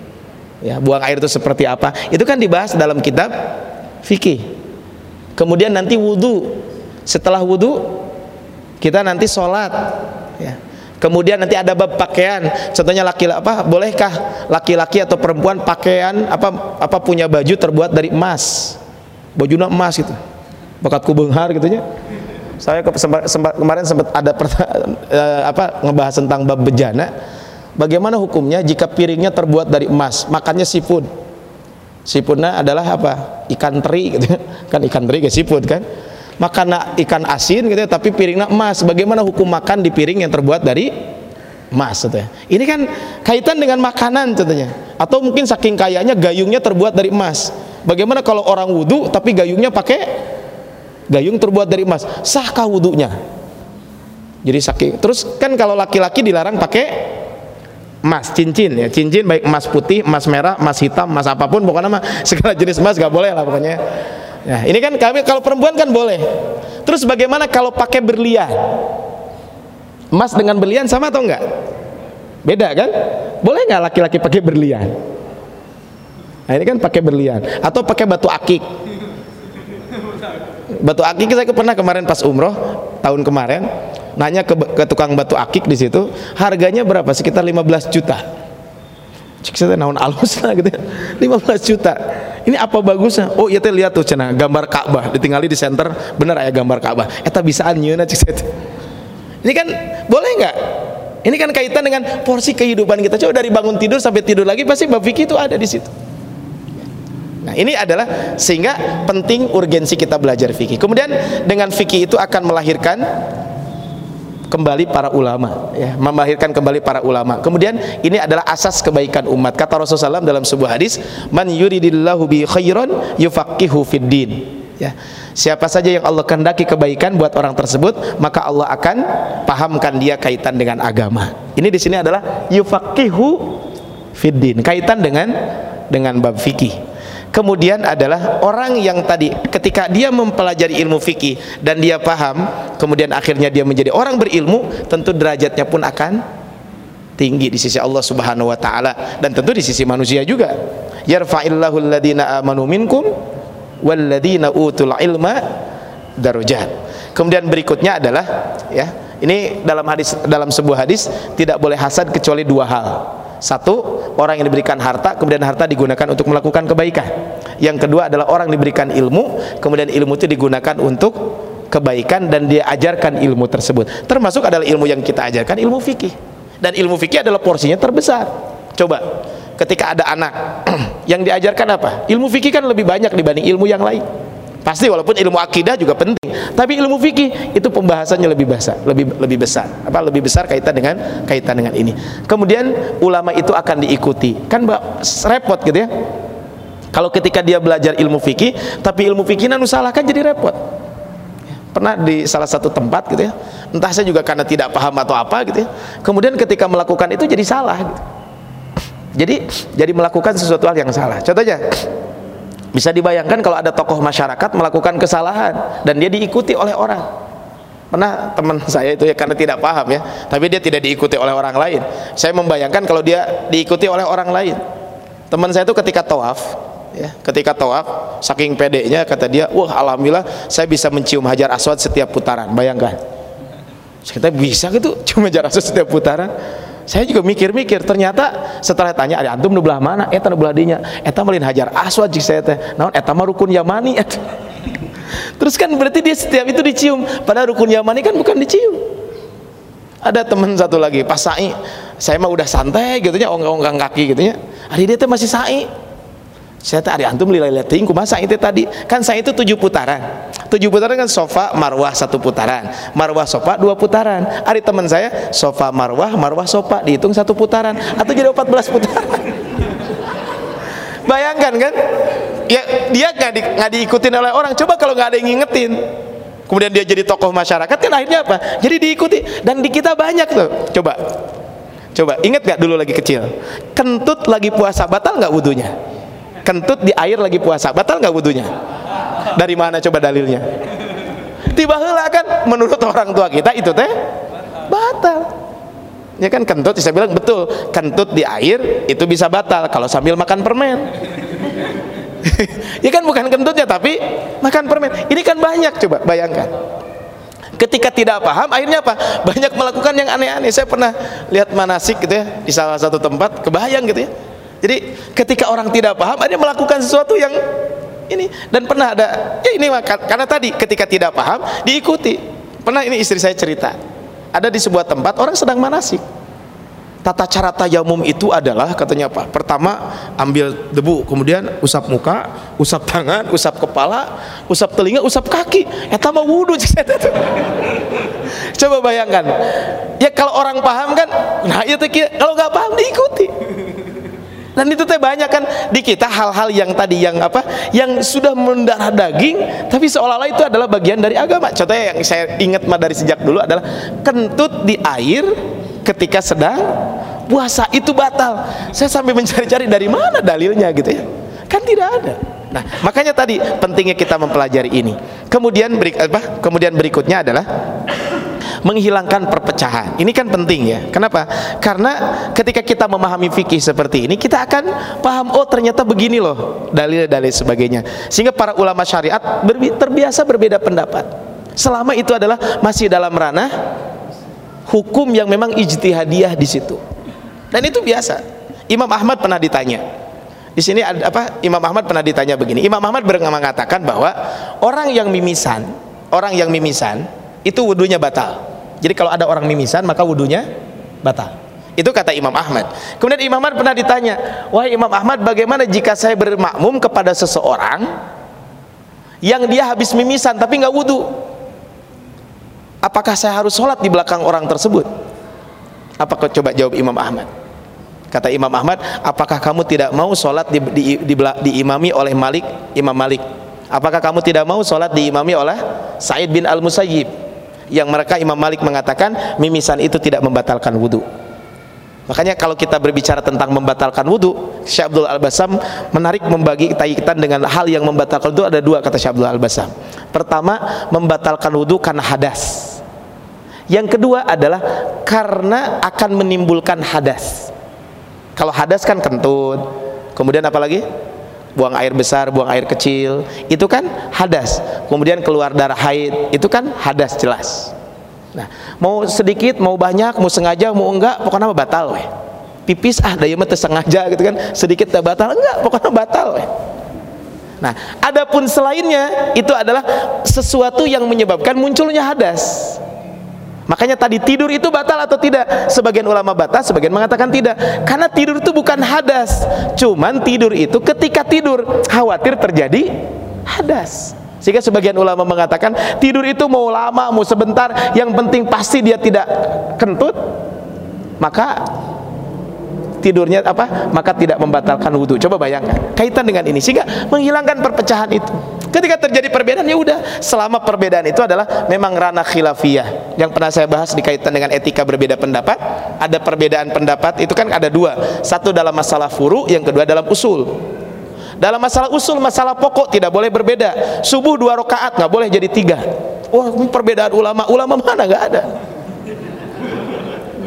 ya buang air itu seperti apa? Itu kan dibahas dalam kitab fikih. Kemudian nanti wudhu setelah wudhu kita nanti sholat. Ya. Kemudian nanti ada bab pakaian. Contohnya laki apa bolehkah laki-laki atau perempuan pakaian apa apa punya baju terbuat dari emas? Baju emas gitu. Bakat kubenghar gitu ya saya ke, sempat, sempat, kemarin sempat ada eh, apa ngebahas tentang bab bejana Bagaimana hukumnya jika piringnya terbuat dari emas, makannya seafood? Seafoodnya adalah apa? Ikan teri gitu kan ikan teri ke seafood kan? Makan ikan asin gitu tapi piringnya emas. Bagaimana hukum makan di piring yang terbuat dari emas gitu ya. Ini kan kaitan dengan makanan contohnya. Atau mungkin saking kayanya gayungnya terbuat dari emas. Bagaimana kalau orang wudhu tapi gayungnya pakai gayung terbuat dari emas? Sahkah wudhunya? Jadi saking terus kan kalau laki-laki dilarang pakai emas cincin ya cincin baik emas putih emas merah emas hitam emas apa pun pokoknya mah segala jenis emas gak boleh lah pokoknya. Ya ini kan kami kalau perempuan kan boleh. Terus bagaimana kalau pakai berlian? Emas dengan berlian sama atau enggak beda kan? Boleh nggak laki-laki pakai berlian? Nah ini kan pakai berlian. Atau pakai batu akik? Batu akik saya pernah kemarin pas umroh tahun kemarin nanya ke, ke tukang batu akik di situ harganya berapa? Sekitar 15 juta. Cik saya naon alus lah gitu 15 ya. juta. Ini apa bagusnya? Oh iya teh lihat tuh cina gambar Ka'bah. Ditinggali di center bener ya gambar Ka'bah. Eta bisaan nyeuna cik saya ini kan boleh nggak? Ini kan kaitan dengan porsi kehidupan kita. Coba dari bangun tidur sampai tidur lagi pasti bab fikih itu ada di situ. Nah, ini adalah sehingga penting urgensi kita belajar fikih. Kemudian dengan fikih itu akan melahirkan kembali para ulama ya melahirkan kembali para ulama. Kemudian ini adalah asas kebaikan umat. Kata Rasulullah SAW dalam sebuah hadis man yuridillahu bi khairan yufaqihu fid din. Ya siapa saja yang Allah kehendaki kebaikan buat orang tersebut maka Allah akan pahamkan dia kaitan dengan agama. Ini di sini adalah yufaqihu fid din kaitan dengan dengan bab fikih kemudian adalah orang yang tadi ketika dia mempelajari ilmu fikih dan dia paham kemudian akhirnya dia menjadi orang berilmu tentu derajatnya pun akan tinggi di sisi Allah Subhanahu wa taala. Dan tentu di sisi manusia juga. Yarfa'illahu alladhina amanu minkum walladhina utul ilma darajat kemudian berikutnya adalah ya ini dalam hadis dalam sebuah hadis tidak boleh hasad kecuali dua hal satu, orang yang diberikan harta, kemudian harta digunakan untuk melakukan kebaikan. Yang kedua adalah orang diberikan ilmu, kemudian ilmu itu digunakan untuk kebaikan dan dia ajarkan ilmu tersebut. Termasuk adalah ilmu yang kita ajarkan, ilmu fikih. Dan ilmu fikih adalah porsinya terbesar. Coba, ketika ada anak yang diajarkan apa? Ilmu fikih kan lebih banyak dibanding ilmu yang lain. Pasti walaupun ilmu akidah juga penting, tapi ilmu fikih itu pembahasannya lebih besar, lebih lebih besar. Apa lebih besar kaitan dengan kaitan dengan ini. Kemudian ulama itu akan diikuti. Kan repot gitu ya. Kalau ketika dia belajar ilmu fikih, tapi ilmu fikih nanu salah kan jadi repot. Pernah di salah satu tempat gitu ya. Entah saya juga karena tidak paham atau apa gitu ya. Kemudian ketika melakukan itu jadi salah gitu. Jadi jadi melakukan sesuatu hal yang salah. Contohnya bisa dibayangkan kalau ada tokoh masyarakat melakukan kesalahan dan dia diikuti oleh orang. Pernah teman saya itu ya karena tidak paham ya, tapi dia tidak diikuti oleh orang lain. Saya membayangkan kalau dia diikuti oleh orang lain. Teman saya itu ketika tawaf, ya, ketika tawaf, saking pedenya kata dia, "Wah, alhamdulillah saya bisa mencium Hajar Aswad setiap putaran." Bayangkan. Kita bisa gitu cuma Hajar Aswad setiap putaran saya juga mikir-mikir ternyata setelah tanya ada antum nu belah mana? Eta nu belah dinya. Eta melin hajar aswad jik saya teh. Naon? Eta mah rukun yamani. Terus kan berarti dia setiap itu dicium. Padahal rukun yamani kan bukan dicium. Ada teman satu lagi pas sa'i. Saya mah udah santai gitu nya onggang-onggang kaki gitu nya hari dia teh masih sa'i saya tadi antum lila ting masa itu tadi? Kan saya itu tujuh putaran. Tujuh putaran kan sofa marwah satu putaran. Marwah sofa dua putaran. Hari teman saya sofa marwah marwah sofa dihitung satu putaran. Atau jadi empat belas putaran. Bayangkan kan? Ya dia nggak di, gak diikutin oleh orang. Coba kalau nggak ada yang ngingetin. Kemudian dia jadi tokoh masyarakat kan akhirnya apa? Jadi diikuti. Dan di kita banyak tuh. Coba. Coba inget gak dulu lagi kecil? Kentut lagi puasa batal nggak wudhunya kentut di air lagi puasa. Batal nggak wudhunya dari mana coba dalilnya? Tiba hela kan menurut orang tua kita itu teh batal. Ya kan kentut saya bilang betul kentut di air itu bisa batal kalau sambil makan permen. Ya kan bukan kentutnya tapi makan permen. Ini kan banyak coba bayangkan. Ketika tidak paham akhirnya apa? Banyak melakukan yang aneh-aneh. Saya pernah lihat manasik gitu ya di salah satu tempat kebayang gitu ya jadi ketika orang tidak paham, ada melakukan sesuatu yang ini dan pernah ada ya ini karena tadi ketika tidak paham diikuti. Pernah ini istri saya cerita. Ada di sebuah tempat orang sedang manasik. Tata cara tayamum itu adalah katanya apa? Pertama ambil debu, kemudian usap muka, usap tangan, usap kepala, usap telinga, usap kaki. Eta mah wudu Coba bayangkan. Ya kalau orang paham kan, nah itu kalau nggak paham diikuti dan itu teh banyak kan. Di kita hal-hal yang tadi yang apa yang sudah mendarah daging tapi seolah-olah itu adalah bagian dari agama. Contohnya yang saya ingat mah dari sejak dulu adalah kentut di air ketika sedang puasa. Itu batal. Saya sampai mencari-cari dari mana dalilnya gitu ya. Kan tidak ada. Nah makanya tadi pentingnya kita mempelajari ini. Kemudian berik apa? Kemudian berikutnya adalah menghilangkan perpecahan. Ini kan penting ya. Kenapa? Karena ketika kita memahami fikih seperti ini, kita akan paham oh ternyata begini loh dalil-dalil sebagainya. Sehingga para ulama syariat terbiasa berbeda pendapat. Selama itu adalah masih dalam ranah hukum yang memang ijtihadiyah di situ. Dan itu biasa. Imam Ahmad pernah ditanya. Di sini ada apa? Imam Ahmad pernah ditanya begini. Imam Ahmad mengatakan bahwa orang yang mimisan, orang yang mimisan itu wudhunya batal. Jadi kalau ada orang mimisan maka wudhunya batal. Itu kata Imam Ahmad. Kemudian Imam Ahmad pernah ditanya, wahai Imam Ahmad, bagaimana jika saya bermakmum kepada seseorang yang dia habis mimisan tapi nggak wudhu? Apakah saya harus sholat di belakang orang tersebut? Apa kau coba jawab Imam Ahmad? Kata Imam Ahmad, apakah kamu tidak mau sholat di, di, di, diimami oleh Malik, Imam Malik? Apakah kamu tidak mau sholat diimami oleh Said bin Al Musayyib? Yang mereka Imam Malik mengatakan mimisan itu tidak membatalkan wudhu makanya kalau kita berbicara tentang membatalkan wudhu Syekh Abdul Al-Basam menarik membagi kaitan dengan hal yang membatalkan itu ada dua kata Syekh Abdul Al-Basam. Pertama, membatalkan wudhu karena hadas. Yang kedua adalah karena akan menimbulkan hadas. Kalau hadas kan kentut. Kemudian apa lagi? Buang air besar, buang air kecil, itu kan hadas. Kemudian keluar darah haid, itu kan hadas jelas. Nah, mau sedikit, mau banyak, mau sengaja, mau enggak, pokoknya batal weh pipis ah daya mah sengaja gitu kan sedikit tak batal enggak pokoknya batal ya. Nah, adapun selainnya itu adalah sesuatu yang menyebabkan munculnya hadas. Makanya tadi tidur itu batal atau tidak? Sebagian ulama batal, sebagian mengatakan tidak. Karena tidur itu bukan hadas. Cuman tidur itu ketika tidur khawatir terjadi hadas. Sehingga sebagian ulama mengatakan tidur itu mau lama, mau sebentar, yang penting pasti dia tidak kentut, maka tidurnya apa maka tidak membatalkan wudhu coba bayangkan kaitan dengan ini sehingga menghilangkan perpecahan itu. Ketika terjadi perbedaan ya udah selama perbedaan itu adalah memang ranah khilafiyah. Yang pernah saya bahas dikaitan dengan etika berbeda pendapat ada perbedaan pendapat itu kan ada dua. Satu dalam masalah furu yang kedua dalam usul. Dalam masalah usul masalah pokok tidak boleh berbeda. Subuh dua rakaat nggak boleh jadi tiga. Wah perbedaan ulama. Ulama mana? Nggak ada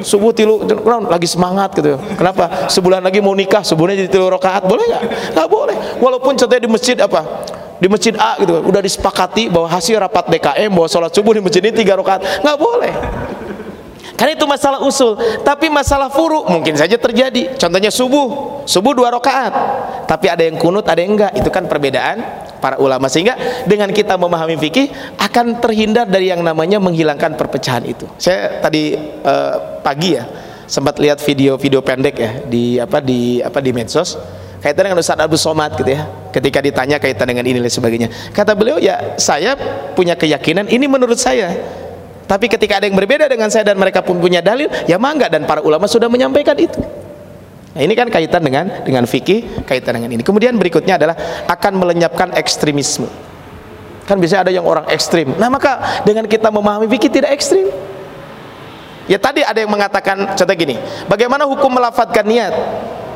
subuh tilu lagi semangat gitu. Kenapa? Sebulan lagi mau nikah sebulannya jadi tilu rakaat boleh nggak? Nggak boleh. Walaupun contohnya di masjid apa? Di masjid A gitu udah disepakati bahwa hasil rapat DKM bahwa sholat subuh di masjid ini tiga rakaat. Nggak boleh. Karena itu masalah usul. Tapi masalah furu mungkin saja terjadi. Contohnya subuh subuh dua rakaat. Tapi ada yang kunut ada yang enggak. Itu kan perbedaan para ulama. Sehingga dengan kita memahami fikih akan terhindar dari yang namanya menghilangkan perpecahan itu. Saya tadi uh, pagi ya sempat lihat video-video pendek ya di apa di apa di medsos. Kaitan dengan Ustaz Abu Somad gitu ya ketika ditanya kaitan dengan ini dan sebagainya. Kata beliau ya saya punya keyakinan ini menurut saya. Tapi ketika ada yang berbeda dengan saya dan mereka pun punya dalil, ya mangga. Dan para ulama sudah menyampaikan itu. Nah, ini kan kaitan dengan dengan fikih, kaitan dengan ini. Kemudian berikutnya adalah akan melenyapkan ekstremisme. Kan bisa ada yang orang ekstrim. Nah, maka dengan kita memahami fikih tidak ekstrim. Ya tadi ada yang mengatakan contoh gini, bagaimana hukum melafatkan niat?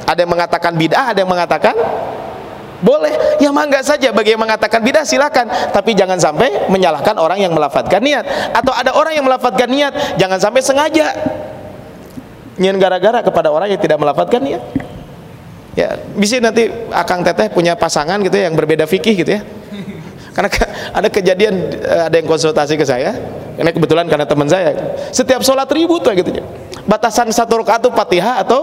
Ada yang mengatakan bid'ah, ada yang mengatakan boleh, ya mangga saja bagi yang mengatakan bidah silakan, tapi jangan sampai menyalahkan orang yang melafatkan niat. Atau ada orang yang melafatkan niat, jangan sampai sengaja nyen gara-gara kepada orang yang tidak melafatkan niat. Ya, bisa nanti akang teteh punya pasangan gitu ya, yang berbeda fikih gitu ya. Karena ada kejadian eh, ada yang konsultasi ke saya, ini kebetulan karena teman saya, setiap sholat ribut lah gitu ya. Batasan satu rakaat itu Fatihah atau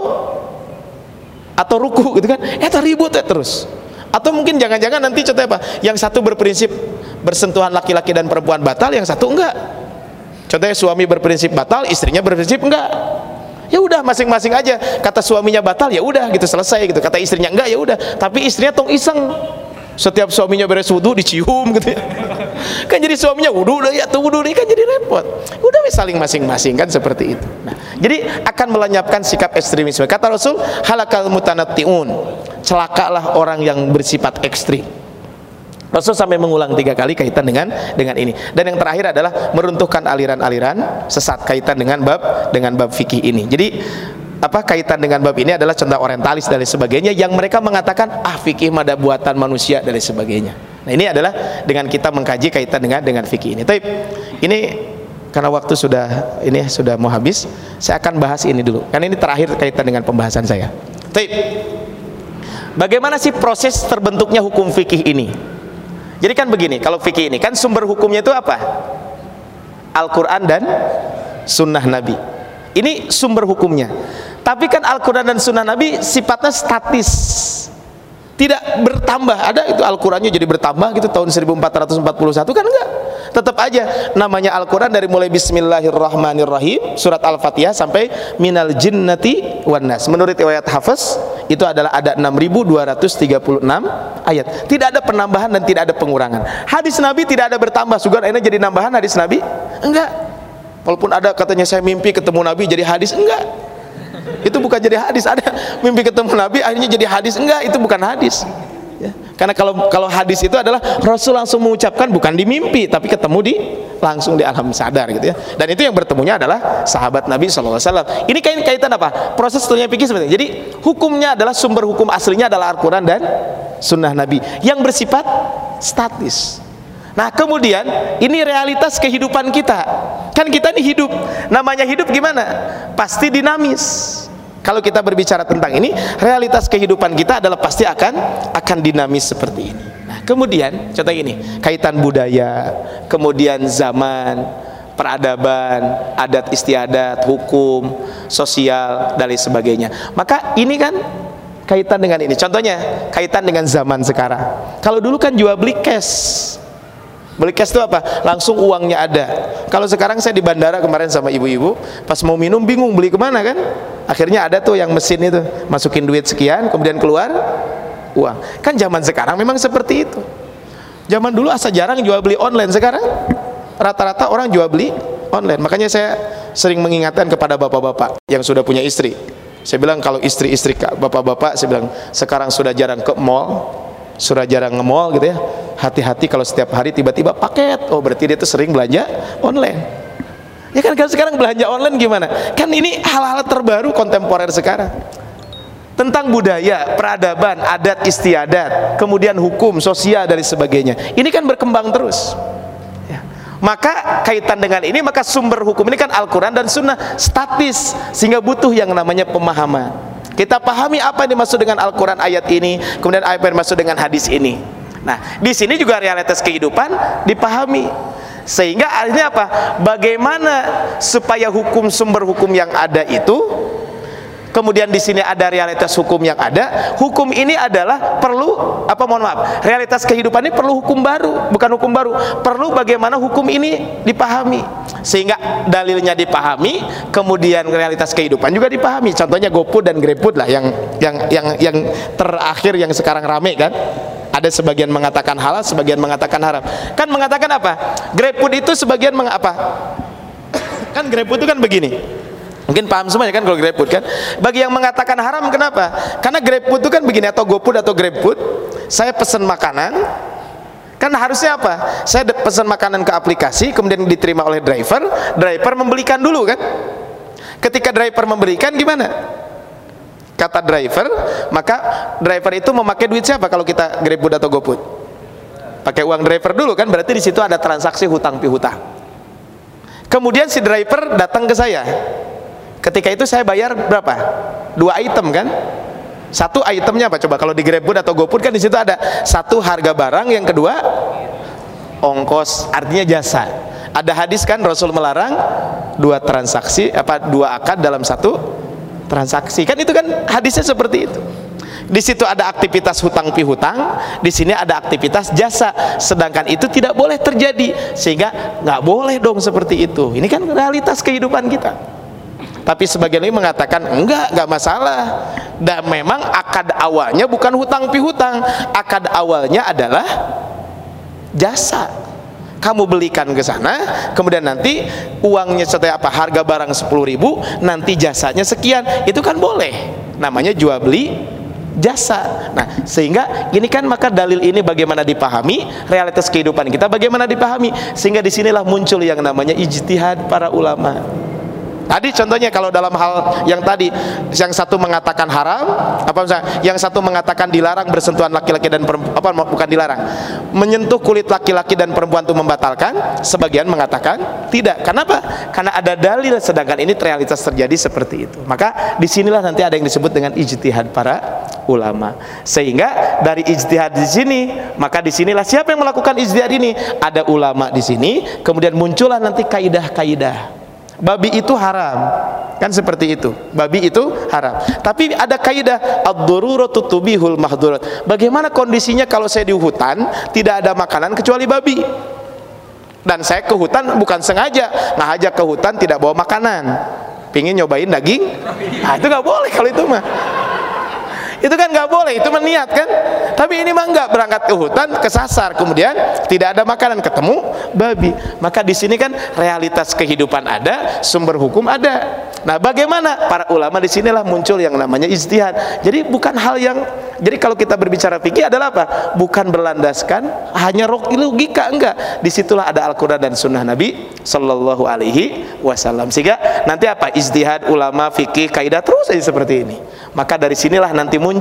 atau ruku gitu kan. Eh ribut ya terus atau mungkin jangan-jangan nanti contoh apa yang satu berprinsip bersentuhan laki-laki dan perempuan batal yang satu enggak contohnya suami berprinsip batal istrinya berprinsip enggak ya udah masing-masing aja. Kata suaminya batal ya udah gitu selesai gitu. Kata istrinya enggak ya udah. Tapi istrinya tong iseng. Setiap suaminya beres wudhu dicium gitu ya. Kan jadi suaminya wudhu ya tuh wudhu kan jadi repot. Udah saling masing-masing kan seperti itu. Nah, jadi akan melenyapkan sikap ekstremisme. Kata Rasul halakal mutanattiun. Celakalah orang yang bersifat ekstrim Rasul sampai mengulang tiga kali kaitan dengan dengan ini. Dan yang terakhir adalah meruntuhkan aliran-aliran sesat kaitan dengan bab dengan bab fikih ini. Jadi apa kaitan dengan bab ini adalah contoh orientalis dan sebagainya yang mereka mengatakan ah fikih mada buatan manusia dan sebagainya. Nah ini adalah dengan kita mengkaji kaitan dengan dengan fikih ini. Tapi ini karena waktu sudah ini sudah mau habis saya akan bahas ini dulu. Karena ini terakhir kaitan dengan pembahasan saya. Tapi Bagaimana sih proses terbentuknya hukum fikih ini? Jadi kan begini, kalau fikih ini kan sumber hukumnya itu apa? Al-Quran dan Sunnah Nabi. Ini sumber hukumnya. Tapi kan Al-Quran dan Sunnah Nabi sifatnya statis, tidak bertambah. Ada itu Al-Qurannya jadi bertambah gitu tahun 1441 kan enggak? Tetap aja namanya Al-Quran dari mulai Bismillahirrahmanirrahim surat Al-Fatihah sampai minal jinnati wan nas. Menurut riwayat Hafiz itu adalah ada 6236 ayat. Tidak ada penambahan dan tidak ada pengurangan. Hadis Nabi tidak ada bertambah. Sugar ini jadi nambahan hadis Nabi? Enggak. Walaupun ada katanya saya mimpi ketemu Nabi jadi hadis enggak. Itu bukan jadi hadis. Ada mimpi ketemu Nabi akhirnya jadi hadis. Enggak itu bukan hadis. Karena kalau kalau hadis itu adalah Rasul langsung mengucapkan bukan di mimpi tapi ketemu di langsung di alam sadar gitu ya. Dan itu yang bertemunya adalah sahabat Nabi SAW. Ini kait kaitan apa? Proses dunia pikir seperti ini. Jadi hukumnya adalah sumber hukum aslinya adalah Al-Quran dan Sunnah Nabi yang bersifat statis. Nah kemudian ini realitas kehidupan kita. Kan kita ini hidup. Namanya hidup gimana? Pasti dinamis kalau kita berbicara tentang ini, realitas kehidupan kita adalah pasti akan akan dinamis seperti ini. Nah, kemudian contoh ini, kaitan budaya, kemudian zaman, peradaban, adat istiadat, hukum, sosial dan lain sebagainya. Maka ini kan kaitan dengan ini. Contohnya kaitan dengan zaman sekarang. Kalau dulu kan jual beli cash. Beli cash itu apa? Langsung uangnya ada. Kalau sekarang saya di bandara kemarin sama ibu-ibu, pas mau minum bingung beli ke mana kan? Akhirnya ada tuh yang mesin itu, masukin duit sekian, kemudian keluar uang. Kan zaman sekarang memang seperti itu. Zaman dulu asa jarang jual beli online, sekarang rata-rata orang jual beli online. Makanya saya sering mengingatkan kepada bapak-bapak yang sudah punya istri. Saya bilang kalau istri-istri bapak-bapak, saya bilang sekarang sudah jarang ke mall, sudah jarang nge-mall gitu ya hati-hati kalau setiap hari tiba-tiba paket oh berarti dia itu sering belanja online ya kan kalau sekarang belanja online gimana kan ini hal-hal terbaru kontemporer sekarang tentang budaya, peradaban, adat istiadat, kemudian hukum, sosial dan sebagainya. Ini kan berkembang terus. Ya. Maka kaitan dengan ini maka sumber hukum ini kan Al-Qur'an dan Sunnah statis sehingga butuh yang namanya pemahaman. Kita pahami apa yang dimaksud dengan Al-Quran ayat ini, kemudian apa yang dimaksud dengan hadis ini. Nah, di sini juga realitas kehidupan dipahami. Sehingga akhirnya apa? Bagaimana supaya hukum sumber hukum yang ada itu kemudian di sini ada realitas hukum yang ada hukum ini adalah perlu apa mohon maaf realitas kehidupan ini perlu hukum baru bukan hukum baru perlu bagaimana hukum ini dipahami sehingga dalilnya dipahami kemudian realitas kehidupan juga dipahami contohnya GoFood dan GrabFood lah yang yang yang yang terakhir yang sekarang rame kan ada sebagian mengatakan halal sebagian mengatakan haram kan mengatakan apa GrabFood itu sebagian mengapa kan GrabFood itu kan begini Mungkin paham semuanya kan kalau GrabFood kan. Bagi yang mengatakan haram kenapa? Karena GrabFood itu kan begini atau GoFood atau GrabFood, saya pesan makanan, kan harusnya apa? Saya pesan makanan ke aplikasi, kemudian diterima oleh driver, driver membelikan dulu kan? Ketika driver memberikan gimana? Kata driver, maka driver itu memakai duit siapa kalau kita GrabFood atau GoFood? Pakai uang driver dulu kan berarti di situ ada transaksi hutang pihutang. Kemudian si driver datang ke saya Ketika itu saya bayar berapa? Dua item kan? Satu itemnya apa coba? Kalau di GrabFood atau GoFood kan di situ ada satu harga barang, yang kedua ongkos, artinya jasa. Ada hadis kan Rasul melarang dua transaksi apa dua akad dalam satu transaksi. Kan itu kan hadisnya seperti itu. Di situ ada aktivitas hutang pihutang, di sini ada aktivitas jasa. Sedangkan itu tidak boleh terjadi, sehingga nggak boleh dong seperti itu. Ini kan realitas kehidupan kita tapi sebagian lagi mengatakan enggak, enggak masalah dan memang akad awalnya bukan hutang pihutang akad awalnya adalah jasa kamu belikan ke sana kemudian nanti uangnya setiap apa harga barang 10 ribu nanti jasanya sekian itu kan boleh. Namanya jual beli jasa. Nah sehingga ini kan maka dalil ini bagaimana dipahami realitas kehidupan kita bagaimana dipahami sehingga di sinilah muncul yang namanya ijtihad para ulama Tadi contohnya kalau dalam hal yang tadi yang satu mengatakan haram, apa misalnya, yang satu mengatakan dilarang bersentuhan laki-laki dan perempuan, apa bukan dilarang, menyentuh kulit laki-laki dan perempuan itu membatalkan, sebagian mengatakan tidak. Kenapa? Karena ada dalil sedangkan ini realitas terjadi seperti itu. Maka di sinilah nanti ada yang disebut dengan ijtihad para ulama. Sehingga dari ijtihad di sini, maka di sinilah siapa yang melakukan ijtihad ini? Ada ulama di sini, kemudian muncullah nanti kaidah-kaidah babi itu haram. Kan seperti itu. Babi itu haram. Tapi ada kaidah ad-daruratu tubihul mahdurat. Bagaimana kondisinya kalau saya di hutan tidak ada makanan kecuali babi? Dan saya ke hutan bukan sengaja. Ngajak ke hutan tidak bawa makanan. Pingin nyobain daging? Nah, itu nggak boleh kalau itu mah itu kan nggak boleh itu meniat kan tapi ini mah nggak berangkat ke hutan kesasar kemudian tidak ada makanan ketemu babi maka di sini kan realitas kehidupan ada sumber hukum ada nah bagaimana para ulama di sinilah muncul yang namanya ijtihad jadi bukan hal yang Jadi kalau kita berbicara fikih adalah apa? Bukan berlandaskan hanya logika enggak. Di situlah ada Al-Qur'an dan sunnah Nabi sallallahu alaihi wasallam. Sehingga nanti apa? Ijtihad ulama fikih kaidah terus saja seperti ini. Maka dari sinilah nanti muncul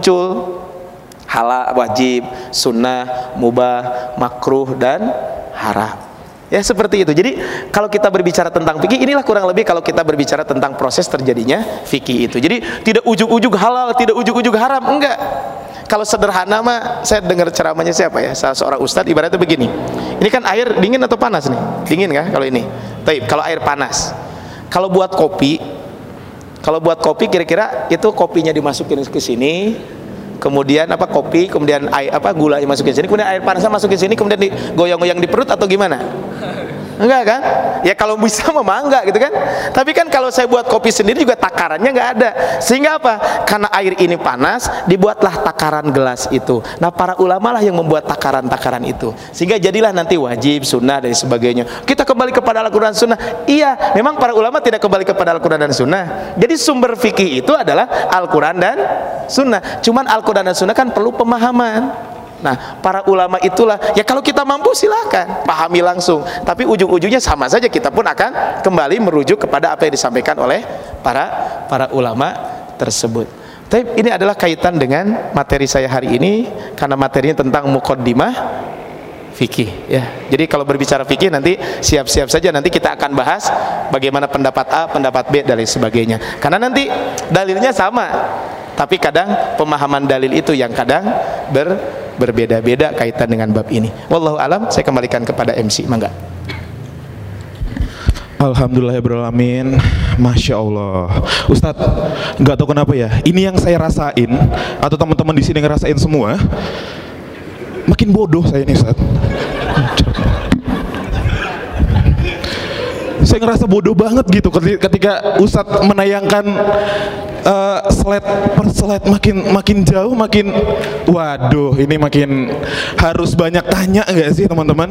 halal wajib, sunnah, mubah, makruh dan haram. Ya seperti itu. Jadi kalau kita berbicara tentang fikih inilah kurang lebih kalau kita berbicara tentang proses terjadinya fikih itu. Jadi tidak ujuk-ujuk halal, tidak ujuk-ujuk haram, enggak. Kalau sederhana mah saya dengar ceramahnya siapa ya? Salah seorang ustadz ibaratnya begini. Ini kan air dingin atau panas nih? Dingin kan kalau ini? Tapi kalau air panas. Kalau buat kopi, kalau buat kopi kira-kira itu kopinya dimasukin ke sini, kemudian apa kopi, kemudian air apa gula yang masukin sini, kemudian air panasnya masukin sini, kemudian digoyang-goyang di perut atau gimana? Enggak kan? Ya kalau bisa memang enggak gitu kan. Tapi kan kalau saya buat kopi sendiri juga takarannya enggak ada. Sehingga apa? Karena air ini panas, dibuatlah takaran gelas itu. Nah, para ulama lah yang membuat takaran-takaran itu. Sehingga jadilah nanti wajib, sunnah dan sebagainya. Kita kembali kepada Al-Qur'an sunnah. Iya, memang para ulama tidak kembali kepada Al-Qur'an dan sunnah. Jadi sumber fikih itu adalah Al-Qur'an dan sunnah. Cuman Al-Qur'an dan sunnah kan perlu pemahaman. Nah, para ulama itulah ya kalau kita mampu silahkan pahami langsung. Tapi ujung-ujungnya sama saja kita pun akan kembali merujuk kepada apa yang disampaikan oleh para para ulama tersebut. Tapi ini adalah kaitan dengan materi saya hari ini karena materinya tentang mukaddimah fikih ya. Jadi kalau berbicara fikih nanti siap-siap saja nanti kita akan bahas bagaimana pendapat A, pendapat B dan lain sebagainya. Karena nanti dalilnya sama. Tapi kadang pemahaman dalil itu yang kadang ber berbeda-beda kaitan dengan bab ini. Wallahu alam, saya kembalikan kepada MC, mangga. Alhamdulillahirrahmanirrahim Masya Allah Ustadz nggak tahu kenapa ya Ini yang saya rasain Atau teman-teman di sini ngerasain semua Makin bodoh saya ini Ustadz Saya ngerasa bodoh banget gitu Ketika Ustadz menayangkan uh, slide per slide makin makin jauh makin waduh ini makin harus banyak tanya enggak sih teman-teman?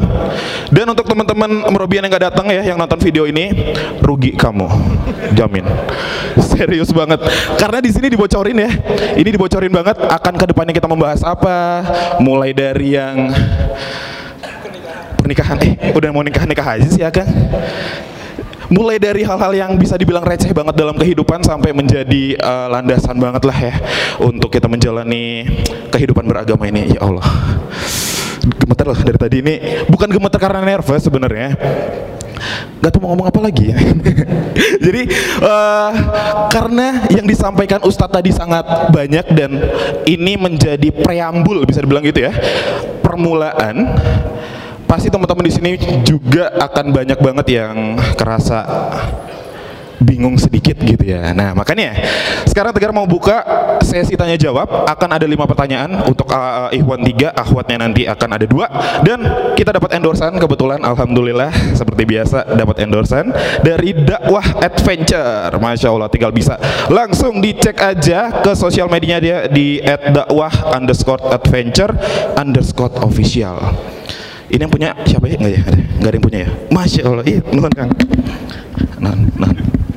Dan untuk teman-teman merobian yang nggak datang ya yang nonton video ini rugi kamu. Jamin. Serius banget. Karena di sini dibocorin ya. Ini dibocorin banget akan ke depannya kita membahas apa? Mulai dari yang pernikahan. Eh udah mau nikah nikah aja sih ya kan mulai dari hal-hal yang bisa dibilang receh banget dalam kehidupan sampai menjadi uh, landasan banget lah ya untuk kita menjalani kehidupan beragama ini. Ya Allah. Gemeter loh dari tadi ini. Bukan gemeter karena nervous sebenarnya. Gak tahu mau ngomong apa lagi. Ya. Jadi uh, karena yang disampaikan Ustadz tadi sangat banyak dan ini menjadi preambul bisa dibilang gitu ya Permulaan pasti teman-teman di sini juga akan banyak banget yang kerasa bingung sedikit gitu ya. Nah makanya sekarang Tegar mau buka sesi tanya jawab. Akan ada lima pertanyaan untuk uh, Ikhwan tiga, Ahwatnya nanti akan ada dua. Dan kita dapat endorsan kebetulan Alhamdulillah seperti biasa dapat endorsan dari dakwah adventure, masya Allah tinggal bisa langsung dicek aja ke sosial medianya dia di @dakwah Ini yang punya siapa ya? Enggak ya? Ada. Enggak ada yang punya ya? Masya Allah. Iya, nuhun Kang. Nah, nah.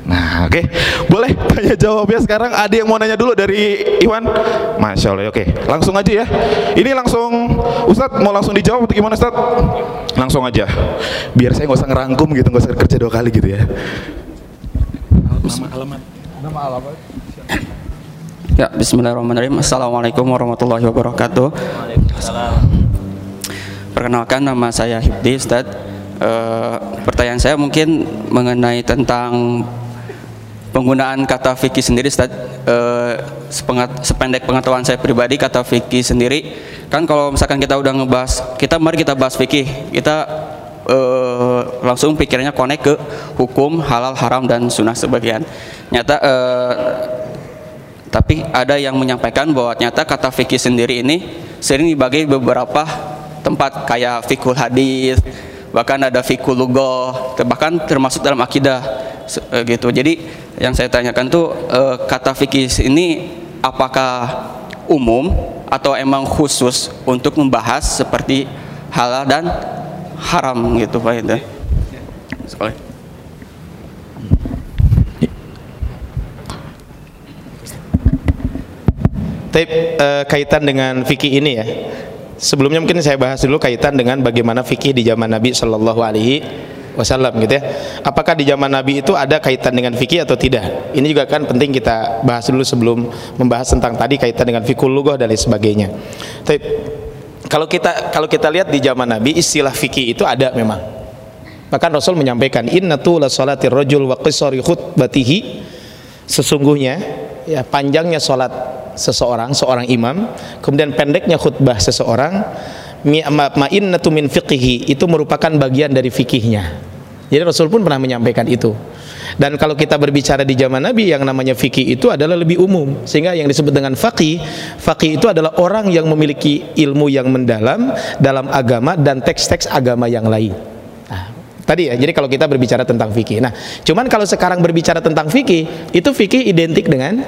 Nah, oke. Okay. Boleh tanya jawab ya sekarang. Ada yang mau nanya dulu dari Iwan? Masya Allah. Oke, okay. langsung aja ya. Ini langsung Ustadz mau langsung dijawab atau gimana Ustadz? Langsung aja. Biar saya nggak usah ngerangkum gitu, nggak usah kerja dua kali gitu ya. Nama alamat. Nama alamat. Ya, Bismillahirrahmanirrahim. Assalamualaikum warahmatullahi wabarakatuh. Waalaikumsalam. Perkenalkan nama saya Hibdi Ustaz. E, pertanyaan saya mungkin mengenai tentang penggunaan kata fikih sendiri Ustaz. E, sependek pengetahuan saya pribadi kata fikih sendiri kan kalau misalkan kita udah ngebahas kita mari kita bahas fikih kita e, langsung pikirannya konek ke hukum halal haram dan sunnah sebagian nyata e, tapi ada yang menyampaikan bahwa nyata kata fikih sendiri ini sering dibagi beberapa tempat kayak fikul hadis bahkan ada fikul lugoh bahkan termasuk dalam akidah eh, gitu jadi yang saya tanyakan tuh eh, kata fikih ini apakah umum atau emang khusus untuk membahas seperti halal dan haram gitu Pak itu sekali Tapi uh, kaitan dengan fikih ini ya. Sebelumnya mungkin saya bahas dulu kaitan dengan bagaimana fikih di zaman Nabi Shallallahu Alaihi Wasallam gitu ya. Apakah di zaman Nabi itu ada kaitan dengan fikih atau tidak? Ini juga kan penting kita bahas dulu sebelum membahas tentang tadi kaitan dengan fikul lugoh dan lain sebagainya. Tapi kalau kita kalau kita lihat di zaman Nabi istilah fikih itu ada memang. Bahkan Rasul menyampaikan inna la salatir rajul wa qisari khutbatihi sesungguhnya ya panjangnya salat seseorang seorang imam kemudian pendeknya khutbah seseorang ma'innatu min fiqhi itu merupakan bagian dari fikihnya jadi Rasul pun pernah menyampaikan itu. Dan kalau kita berbicara di zaman Nabi yang namanya fikih itu adalah lebih umum. Sehingga yang disebut dengan faqih faqih itu adalah orang yang memiliki ilmu yang mendalam dalam agama dan teks-teks agama yang lain tadi ya jadi kalau kita berbicara tentang fikih. Nah cuman kalau sekarang berbicara tentang fikih itu fikih identik dengan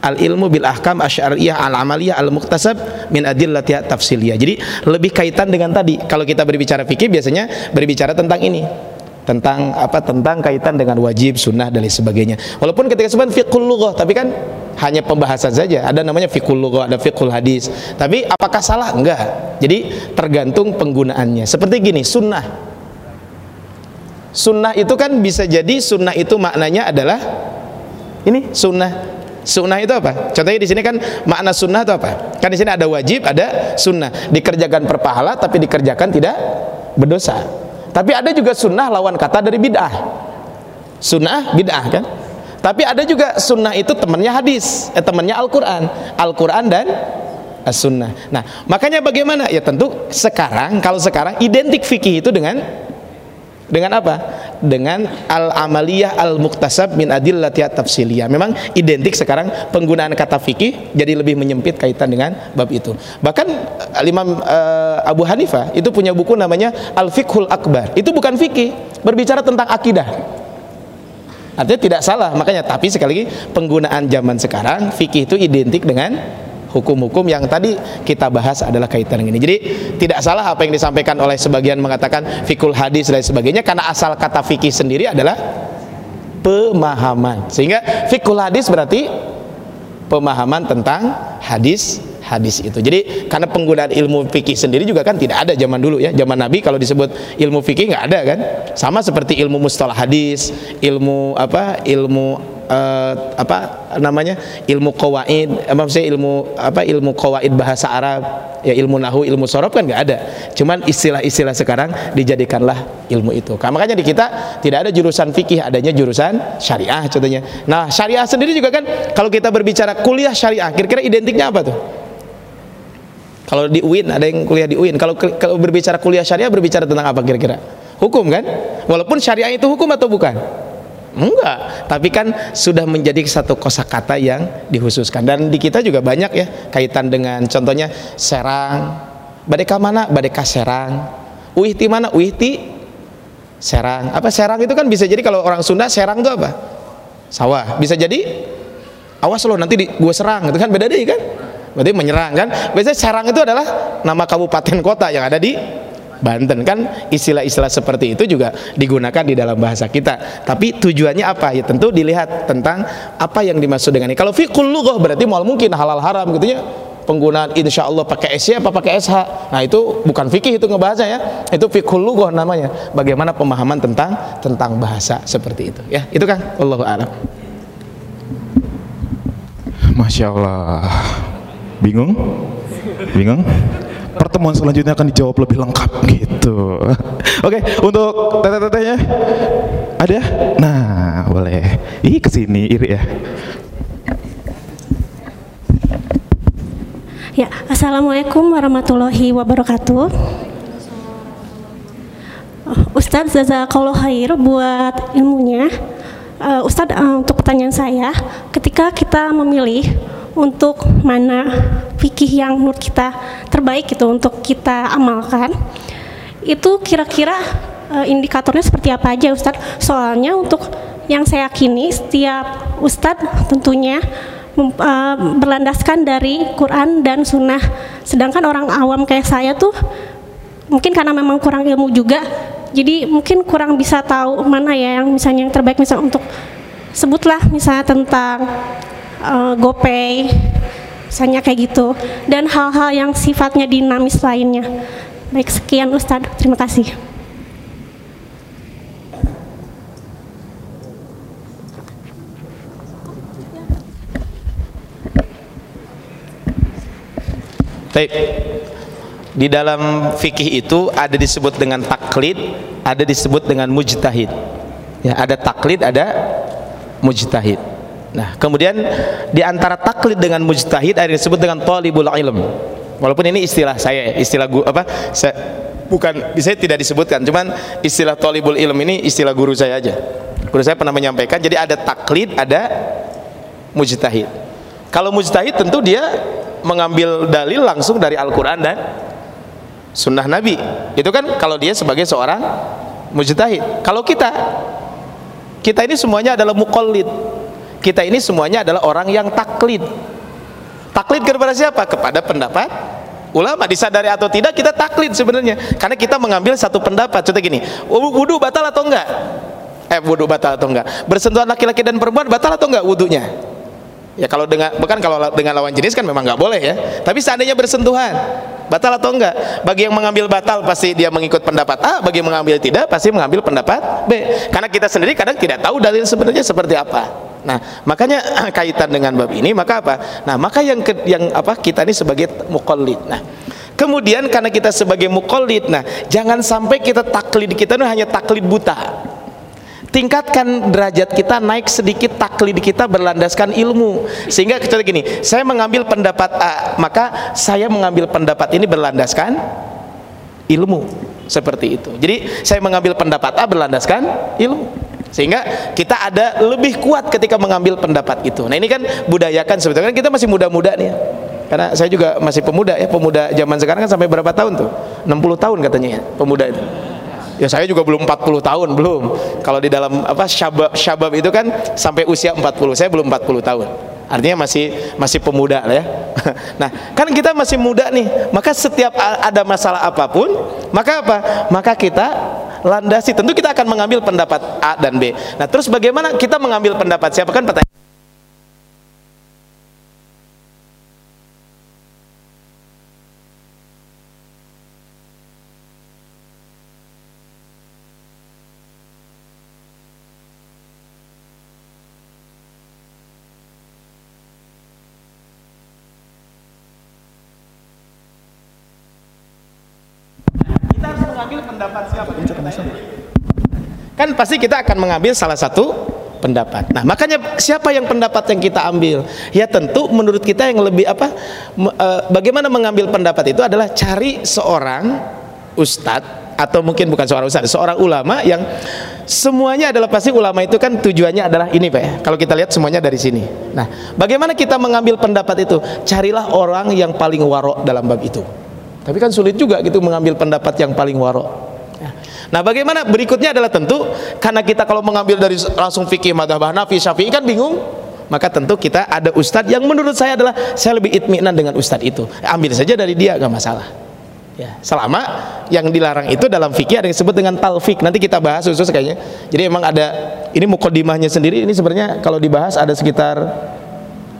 al ilmu bil ahkam asy'ariyah al amaliyah al muktasab min adillati tafsiliyah. Jadi lebih kaitan dengan tadi. Kalau kita berbicara fikih biasanya berbicara tentang ini. Tentang apa? Tentang kaitan dengan wajib sunnah dan lain sebagainya. Walaupun ketika sebenarnya fiqhul lughah tapi kan hanya pembahasan saja. Ada namanya fiqhul lughah ada fiqhul hadis. Tapi apakah salah? Enggak. Jadi tergantung penggunaannya. Seperti gini sunnah sunnah itu kan bisa jadi sunnah itu maknanya adalah ini sunnah Sunnah itu apa? Contohnya di sini kan makna sunnah itu apa? Kan di sini ada wajib, ada sunnah. Dikerjakan perpahala tapi dikerjakan tidak berdosa. Tapi ada juga sunnah lawan kata dari bid'ah. Sunnah bid'ah kan? Tapi ada juga sunnah itu temannya hadis, eh, temannya Al-Quran, Al-Quran dan As-Sunnah. Nah, makanya bagaimana? Ya tentu sekarang, kalau sekarang identik fikih itu dengan dengan apa? Dengan al-amaliyah al-muktasab min adillati tafsiliyah. Memang identik sekarang penggunaan kata fikih jadi lebih menyempit kaitan dengan bab itu. Bahkan eh, Imam uh, Abu Hanifah itu punya buku namanya Al-Fiqhul Akbar. Itu bukan fikih, berbicara tentang akidah. Artinya tidak salah, makanya tapi sekali lagi penggunaan zaman sekarang fikih itu identik dengan hukum-hukum yang tadi kita bahas adalah kaitan ini. Jadi tidak salah apa yang disampaikan oleh sebagian mengatakan fikul hadis dan sebagainya karena asal kata fikih sendiri adalah pemahaman. Sehingga fikul hadis berarti pemahaman tentang hadis hadis itu. Jadi karena penggunaan ilmu fikih sendiri juga kan tidak ada zaman dulu ya. Zaman Nabi kalau disebut ilmu fikih nggak ada kan. Sama seperti ilmu mustalah hadis, ilmu apa? Ilmu uh, apa namanya ilmu kawaid apa sih ilmu apa ilmu kawaid bahasa Arab ya ilmu nahu ilmu sorob kan nggak ada. Cuman istilah-istilah sekarang dijadikanlah ilmu itu. Nah, makanya di kita tidak ada jurusan fikih adanya jurusan syariah contohnya. Nah syariah sendiri juga kan kalau kita berbicara kuliah syariah kira-kira identiknya apa tuh? Kalau di UIN ada yang kuliah di UIN kalau kalau berbicara kuliah syariah berbicara tentang apa kira-kira? Hukum kan? Walaupun syariah itu hukum atau bukan Enggak, tapi kan sudah menjadi satu kosakata yang dihususkan dan di kita juga banyak ya kaitan dengan contohnya Serang, Badeka mana? Badeka Serang. Uihti mana? Uihti Serang. Apa Serang itu kan bisa jadi kalau orang Sunda Serang itu apa? Sawah. Bisa jadi awas lo nanti di, serang itu kan beda deh kan? Berarti menyerang kan? Biasanya Serang itu adalah nama kabupaten kota yang ada di Banten kan istilah-istilah seperti itu juga digunakan di dalam bahasa kita. Tapi tujuannya apa? Ya tentu dilihat tentang apa yang dimaksud dengan ini. Kalau fikul lughah berarti mal mungkin halal haram gitu ya. Penggunaan insya Allah pakai SY apa pakai SH. Nah itu bukan fikih itu ngebahasnya ya. Itu fikul lughah namanya. Bagaimana pemahaman tentang tentang bahasa seperti itu ya. Itu kan Allah a'lam. Masya Allah. Bingung? Bingung? Pertemuan selanjutnya akan dijawab lebih lengkap gitu. Oke, untuk teteh-tetehnya ada? Nah, boleh. Ih, ke sini iri ya. Ya, Assalamualaikum warahmatullahi wabarakatuh. Ustadz Jazakallah khair buat ilmunya. Uh, Ustadz uh, untuk pertanyaan saya, ketika kita memilih untuk mana fikih yang menurut kita terbaik gitu untuk kita amalkan. Itu kira-kira uh, indikatornya seperti apa aja Ustadz? Soalnya untuk yang saya yakini setiap Ustadz tentunya uh, berlandaskan dari Quran dan Sunnah. Sedangkan orang awam kayak saya tuh mungkin karena memang kurang ilmu juga jadi mungkin kurang bisa tahu mana ya yang misalnya yang terbaik. Misalnya untuk sebutlah misalnya tentang uh, GoPay misalnya kayak gitu dan hal-hal yang sifatnya dinamis lainnya baik sekian Ustadz terima kasih Baik. Di dalam fikih itu ada disebut dengan taklid, ada disebut dengan mujtahid. Ya, ada taklid, ada mujtahid. Nah, kemudian di antara taklid dengan mujtahid ada disebut dengan talibul ilm. Walaupun ini istilah saya, istilah gua apa? Saya, bukan saya tidak disebutkan, cuman istilah talibul ilm ini istilah guru saya aja. Guru saya pernah menyampaikan, jadi ada taklid, ada mujtahid. Kalau mujtahid tentu dia mengambil dalil langsung dari Al-Quran dan Sunnah Nabi. Itu kan kalau dia sebagai seorang mujtahid. Kalau kita, kita ini semuanya adalah mukallid. Kita ini semuanya adalah orang yang taklid. Taklid kepada siapa? Kepada pendapat ulama. Disadari atau tidak kita taklid sebenarnya. Karena kita mengambil satu pendapat. Contoh gini wudhu batal atau enggak? Eh wudhu batal atau enggak? Bersentuhan laki-laki dan perempuan batal atau enggak wudhunya Ya kalau dengan bukan kalau dengan lawan jenis kan memang nggak boleh ya. Tapi seandainya bersentuhan, batal atau enggak? Bagi yang mengambil batal pasti dia mengikut pendapat A, bagi yang mengambil tidak pasti mengambil pendapat B. Karena kita sendiri kadang tidak tahu dalil sebenarnya seperti apa. Nah, makanya kaitan dengan bab ini maka apa? Nah, maka yang ke, yang apa kita ini sebagai mukallid. Nah, kemudian karena kita sebagai mukallid, nah jangan sampai kita taklid kita itu hanya taklid buta tingkatkan derajat kita naik sedikit taklid kita berlandaskan ilmu. Sehingga kita gini saya mengambil pendapat A maka saya mengambil pendapat ini berlandaskan ilmu. Seperti itu. Jadi saya mengambil pendapat A berlandaskan ilmu. Sehingga kita ada lebih kuat ketika mengambil pendapat itu. Nah ini kan budayakan sebetulnya kan kita masih muda-muda nih ya. Karena saya juga masih pemuda ya. Pemuda zaman sekarang kan sampai berapa tahun tuh? 60 tahun katanya ya pemuda itu Ya saya juga belum 40 tahun, belum. Kalau di dalam apa syabab syabab itu kan sampai usia 40. Saya belum 40 tahun. Artinya masih masih pemuda lah ya. Nah, kan kita masih muda nih. Maka setiap ada masalah apa pun, maka apa? Maka kita landasi. Tentu kita akan mengambil pendapat A dan B. Nah, terus bagaimana kita mengambil pendapat siapa kan pertanyaan pasti kita akan mengambil salah satu pendapat. Nah, makanya siapa yang pendapat yang kita ambil? Ya tentu menurut kita yang lebih apa? E, bagaimana mengambil pendapat itu adalah cari seorang ustadz atau mungkin bukan seorang ustadz, seorang ulama yang semuanya adalah pasti ulama itu kan tujuannya adalah ini Pak ya. Kalau kita lihat semuanya dari sini. Nah, bagaimana kita mengambil pendapat itu? Carilah orang yang paling warok dalam bab itu. Tapi kan sulit juga gitu mengambil pendapat yang paling warok. Nah, bagaimana berikutnya adalah tentu karena kita kalau mengambil dari langsung fikih madhab Hanafi, Syafi'i kan bingung. Maka tentu kita ada ustadz yang menurut saya adalah saya lebih itminan dengan ustadz itu. Ambil saja dari dia gak masalah. Ya, selama yang dilarang itu dalam fikih ada yang disebut dengan talfik. Nanti kita bahas khusus kayaknya. Jadi emang ada ini mukodimahnya sendiri ini sebenarnya kalau dibahas ada sekitar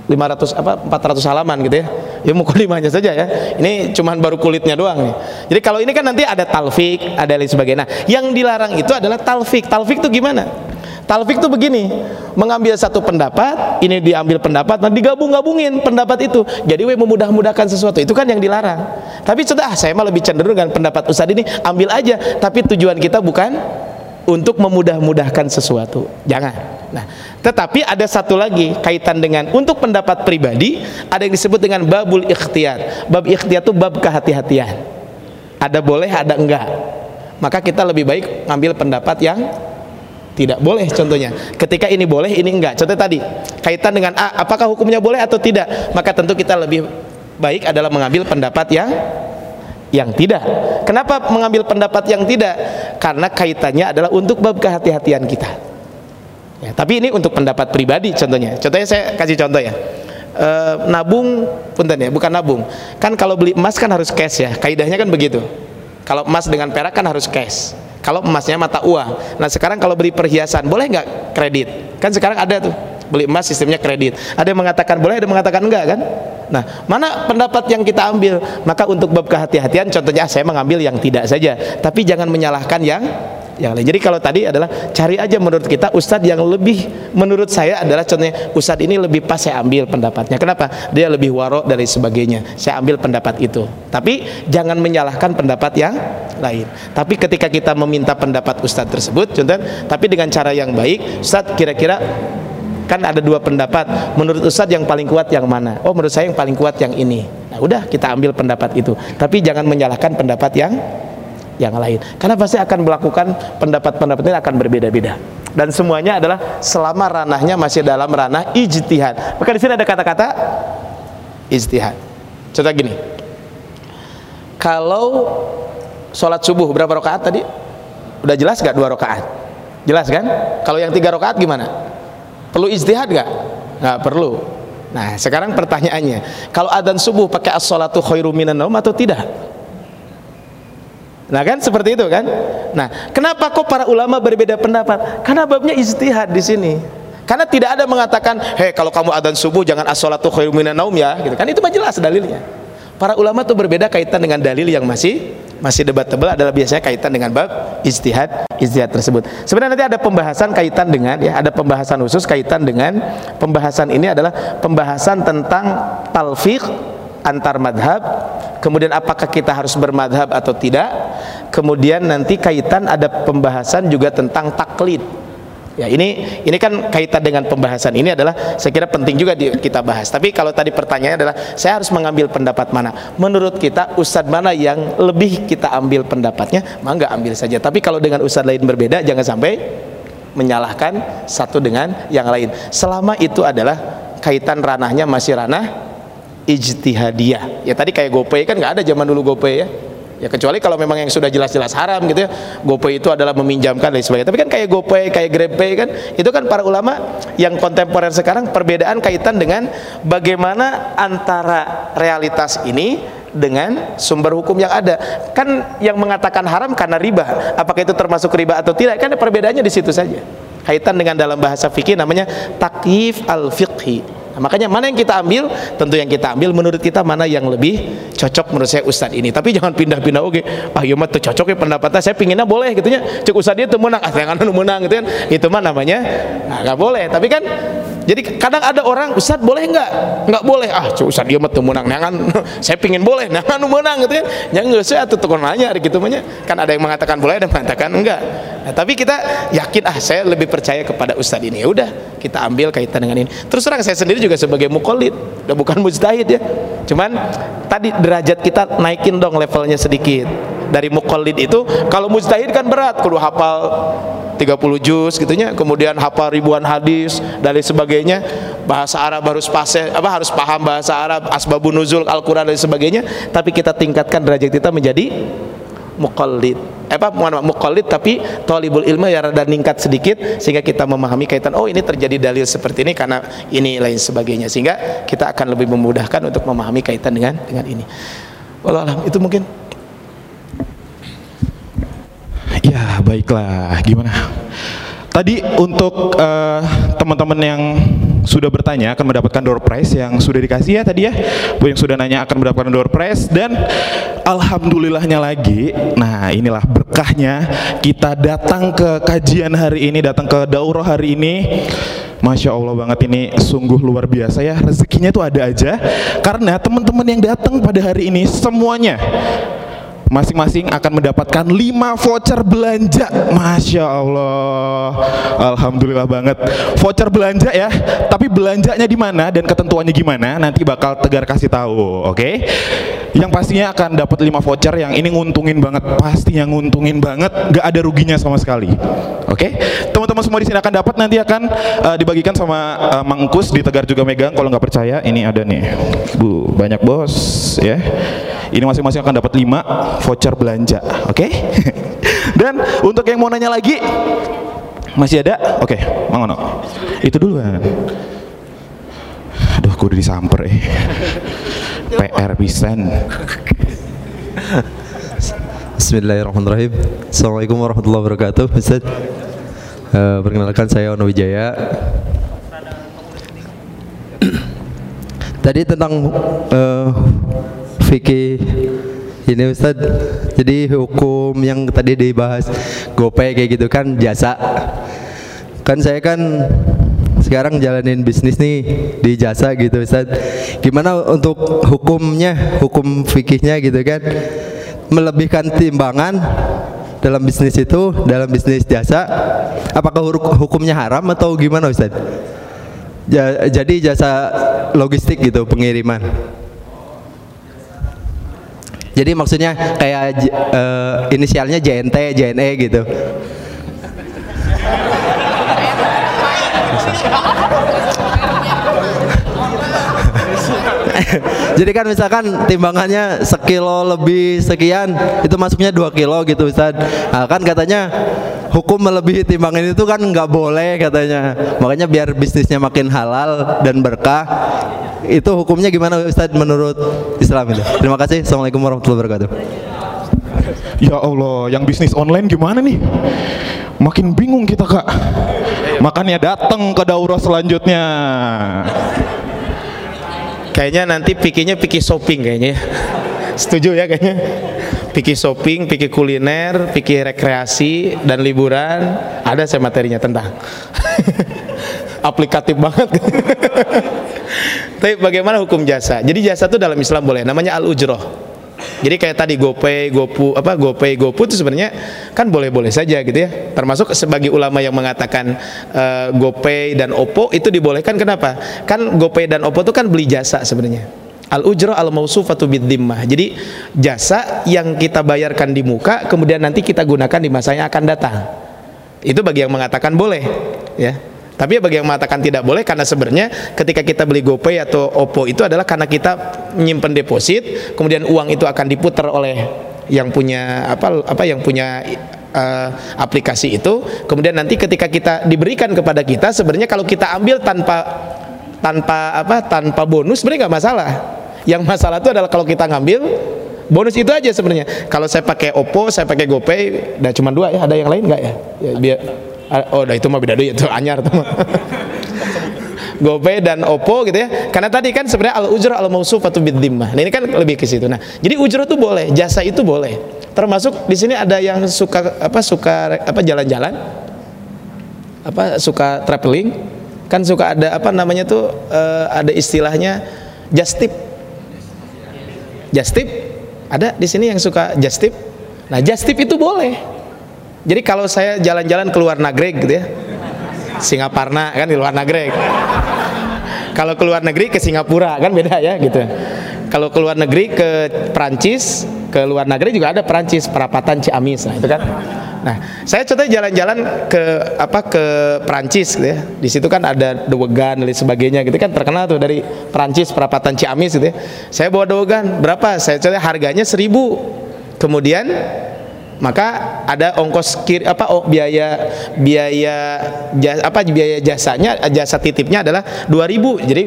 500 apa 400 halaman gitu ya. Ya mukalimahnya saja ya. Ini cuman baru kulitnya doang nih. Jadi kalau ini kan nanti ada talfik ada lain sebagainya. Nah yang dilarang itu adalah talfik. Talfik itu gimana? Talfik itu begini mengambil satu pendapat ini diambil pendapat nah digabung-gabungin pendapat itu. Jadi we memudah-mudahkan sesuatu. Itu kan yang dilarang. Tapi sudah ah, saya mah lebih cenderung dengan pendapat Ustadz ini ambil aja. Tapi tujuan kita bukan untuk memudah-mudahkan sesuatu. Jangan. Nah, tetapi ada satu lagi kaitan dengan untuk pendapat pribadi ada yang disebut dengan babul ikhtiar. Bab ikhtiar itu bab kehati-hatian. Ada boleh, ada enggak. Maka kita lebih baik ngambil pendapat yang tidak boleh contohnya. Ketika ini boleh, ini enggak. Contoh tadi kaitan dengan A, apakah hukumnya boleh atau tidak? Maka tentu kita lebih baik adalah mengambil pendapat yang yang tidak. Kenapa mengambil pendapat yang tidak? Karena kaitannya adalah untuk bab kehati-hatian kita. Ya, tapi ini untuk pendapat pribadi contohnya. Contohnya saya kasih contoh ya. E, nabung punten ya, bukan nabung. Kan kalau beli emas kan harus cash ya. Kaidahnya kan begitu. Kalau emas dengan perak kan harus cash. Kalau emasnya mata uang. Nah sekarang kalau beli perhiasan boleh nggak kredit? Kan sekarang ada tuh beli emas sistemnya kredit. Ada yang mengatakan boleh, ada yang mengatakan enggak kan? Nah, mana pendapat yang kita ambil? Maka untuk bab kehati-hatian contohnya saya mengambil yang tidak saja, tapi jangan menyalahkan yang yang lain. Jadi kalau tadi adalah cari aja menurut kita ustadz yang lebih menurut saya adalah contohnya ustadz ini lebih pas saya ambil pendapatnya. Kenapa? Dia lebih warok dari sebagainya. Saya ambil pendapat itu. Tapi jangan menyalahkan pendapat yang lain. Tapi ketika kita meminta pendapat ustadz tersebut, contoh, tapi dengan cara yang baik, ustadz kira-kira kan ada dua pendapat. Menurut Ustadz yang paling kuat yang mana? Oh menurut saya yang paling kuat yang ini. Nah udah kita ambil pendapat itu. Tapi jangan menyalahkan pendapat yang yang lain. Karena pasti akan melakukan pendapat-pendapat ini akan berbeda-beda. Dan semuanya adalah selama ranahnya masih dalam ranah ijtihad. Maka di sini ada kata-kata ijtihad. Contoh gini. Kalau sholat subuh berapa rakaat tadi? Udah jelas gak dua rakaat? Jelas kan? Kalau yang tiga rakaat gimana perlu ijtihad gak nggak perlu nah sekarang pertanyaannya kalau adzan subuh pakai as-salatu khairu minan naum atau tidak Nah kan seperti itu kan? Nah, kenapa kok para ulama berbeda pendapat? Karena babnya ijtihad di sini. Karena tidak ada mengatakan, "Hei, kalau kamu adzan subuh jangan as-salatu khairum minan naum ya." Gitu kan itu mah jelas dalilnya. Para ulama itu berbeda kaitan dengan dalil yang masih masih debatable adalah biasanya kaitan dengan bab ijtihad ijtihad tersebut. Sebenarnya nanti ada pembahasan kaitan dengan ya ada pembahasan khusus kaitan dengan pembahasan ini adalah pembahasan tentang talfiq antar madhab kemudian apakah kita harus bermadhab atau tidak kemudian nanti kaitan ada pembahasan juga tentang taklid ya ini ini kan kaitan dengan pembahasan ini adalah saya kira penting juga di, kita bahas. Tapi kalau tadi pertanyaannya adalah saya harus mengambil pendapat mana? Menurut kita ustadz mana yang lebih kita ambil pendapatnya? Maka ambil saja. Tapi kalau dengan ustadz lain berbeda jangan sampai menyalahkan satu dengan yang lain. Selama itu adalah kaitan ranahnya masih ranah ijtihadiyah. Ya tadi kayak GoPay kan nggak ada zaman dulu GoPay ya. Ya kecuali kalau memang yang sudah jelas-jelas haram gitu ya. GoPay itu adalah meminjamkan dan sebagainya. Tapi kan kayak GoPay, kayak GrabPay kan itu kan para ulama yang kontemporer sekarang perbedaan kaitan dengan bagaimana antara realitas ini dengan sumber hukum yang ada. Kan yang mengatakan haram karena riba. Apakah itu termasuk riba atau tidak? Kan perbedaannya di situ saja. Kaitan dengan dalam bahasa fikih namanya takyif al-fiqhi makanya mana yang kita ambil? Tentu yang kita ambil menurut kita mana yang lebih cocok menurut saya Ustadz ini. Tapi jangan pindah-pindah oke. Ah iya mah cocok ya pendapatnya. Saya pinginnya boleh gitu nya. Cek Ustadz dia tuh menang, ah yang anu menang gitu kan. Itu mah namanya nah, nggak boleh. Tapi kan jadi kadang ada orang Ustadz boleh nggak? Nggak boleh. Ah cek Ustadz dia mah tuh menang. Nangan saya pingin boleh. Nangan menang gitu kan. Yang nggak saya tuh tukang nanya gitu mah Kan ada yang mengatakan boleh yang mengatakan enggak. Nah, tapi kita yakin ah saya lebih percaya kepada Ustadz ini. Ya udah kita ambil kaitan dengan ini. Terus terang saya sendiri juga sebagai mukallid, udah bukan mujtahid ya. Cuman tadi derajat kita naikin dong levelnya sedikit. Dari mukallid itu kalau mujtahid kan berat, kudu hafal 30 juz gitunya, kemudian hafal ribuan hadis dan sebagainya. Bahasa Arab harus pase, apa harus paham bahasa Arab, asbabun nuzul Al-Qur'an dan sebagainya, tapi kita tingkatkan derajat kita menjadi mukallid apa mukallid tapi tolibul ilmu ya rada ningkat sedikit sehingga kita memahami kaitan oh ini terjadi dalil seperti ini karena ini lain sebagainya. Sehingga kita akan lebih memudahkan untuk memahami kaitan dengan dengan ini. Wallahualam itu mungkin. Ya baiklah. Gimana tadi untuk uh, teman-teman yang sudah bertanya akan mendapatkan door prize yang sudah dikasih ya tadi ya. Bu yang sudah nanya akan mendapatkan door prize dan alhamdulillahnya lagi. Nah, inilah berkahnya kita datang ke kajian hari ini, datang ke daurah hari ini. Masya Allah banget ini sungguh luar biasa ya rezekinya tuh ada aja karena teman-teman yang datang pada hari ini semuanya masing-masing akan mendapatkan 5 voucher belanja. Masya Allah. Alhamdulillah banget. Voucher belanja ya. Tapi belanjanya di mana dan ketentuannya gimana nanti bakal Tegar kasih tahu oke? Okay? yang pastinya akan dapat 5 voucher yang ini nguntungin banget. Pasti yang nguntungin banget. Gak ada ruginya sama sekali oke? Okay? Teman-teman semua di sini akan dapat nanti akan uh, dibagikan sama uh, Mang Kus di Tegar juga megang kalau nggak percaya ini ada nih Bu banyak bos ya ini masing-masing akan dapat 5 voucher belanja. Oke? Okay? Dan untuk yang mau nanya lagi masih ada? Oke, okay, Mangono. Itu dulu kan. Aduh, kudu disamper eh. PR pisan. Bismillahirrahmanirrahim. Assalamualaikum warahmatullahi wabarakatuh. Ustaz. Uh, perkenalkan saya Ono Wijaya. tadi tentang uh, fikih ini Ustadz. Jadi hukum yang tadi dibahas gopay kayak gitu kan jasa. Kan saya kan sekarang jalanin bisnis nih di jasa gitu Ustaz gimana untuk hukumnya hukum fikihnya gitu kan? Melebihkan timbangan dalam bisnis itu dalam bisnis jasa apakah hukumnya haram atau gimana Ustaz ja, jadi jasa logistik gitu pengiriman jadi maksudnya kayak uh, inisialnya JNT, JNE gitu. Jadi kan misalkan timbangannya sekilo lebih sekian itu masuknya dua kilo gitu Ustaz. Nah, kan katanya hukum melebihi timbangan itu kan nggak boleh katanya. Makanya biar bisnisnya makin halal dan berkah itu hukumnya gimana Ustaz menurut Islam itu? Terima kasih. Assalamualaikum warahmatullahi wabarakatuh. Ya Allah, yang bisnis online gimana nih? Makin bingung kita kak. Makanya datang ke daurah selanjutnya. Kayaknya nanti pikirnya pikir shopping kayaknya. Setuju ya kayaknya. Pikir shopping, pikir kuliner, pikir rekreasi dan liburan. Ada saya materinya tentang. Aplikatif banget. Tapi bagaimana hukum jasa? Jadi jasa itu dalam Islam boleh, namanya al-ujroh. Jadi kayak tadi GoPay, GoPu, apa GoPay, GoPu itu sebenarnya kan boleh-boleh saja gitu ya. Termasuk sebagai ulama yang mengatakan uh, GoPay dan Oppo itu dibolehkan kenapa? Kan GoPay dan Oppo itu kan beli jasa sebenarnya. Al ujro al mausufatu bidzimmah. Jadi jasa yang kita bayarkan di muka kemudian nanti kita gunakan di masa yang akan datang. Itu bagi yang mengatakan boleh, ya. Tapi bagi yang mengatakan tidak boleh karena sebenarnya ketika kita beli GoPay atau Oppo itu adalah karena kita menyimpan deposit, kemudian uang itu akan diputar oleh yang punya apa apa yang punya uh, aplikasi itu, kemudian nanti ketika kita diberikan kepada kita sebenarnya kalau kita ambil tanpa tanpa apa tanpa bonus sebenarnya nggak masalah. Yang masalah itu adalah kalau kita ngambil bonus itu aja sebenarnya. Kalau saya pakai Oppo, saya pakai GoPay, udah cuma dua ya, ada yang lain nggak ya? ya biar oh, dah itu mah beda duit itu anyar tuh. GoPay dan Oppo gitu ya. Karena tadi kan sebenarnya al ujrah al mausufatu bidzimmah. Nah, ini kan lebih ke situ. Nah, jadi ujrah itu boleh, jasa itu boleh. Termasuk di sini ada yang suka apa suka apa jalan-jalan. Apa suka traveling. Kan suka ada apa namanya tuh uh, ada istilahnya just tip. Just tip. Ada di sini yang suka just tip. Nah, just tip itu boleh jadi kalau saya jalan-jalan ke luar negeri gitu ya, Singaparna kan di luar negeri. Kalau ke luar negeri ke Singapura kan beda ya gitu. Kalau ke luar negeri ke Prancis, ke luar negeri juga ada Prancis, Perapatan Ciamis, nah itu kan. Nah, saya contohnya jalan-jalan ke apa ke Prancis gitu ya. Di situ kan ada Dewegan dan sebagainya gitu kan terkenal tuh dari Prancis, Perapatan Ciamis gitu ya. Saya bawa Dewegan, berapa? Saya contohnya harganya seribu. Kemudian maka ada ongkos kir apa oh, biaya biaya jas, apa biaya jasanya jasa titipnya adalah 2000 jadi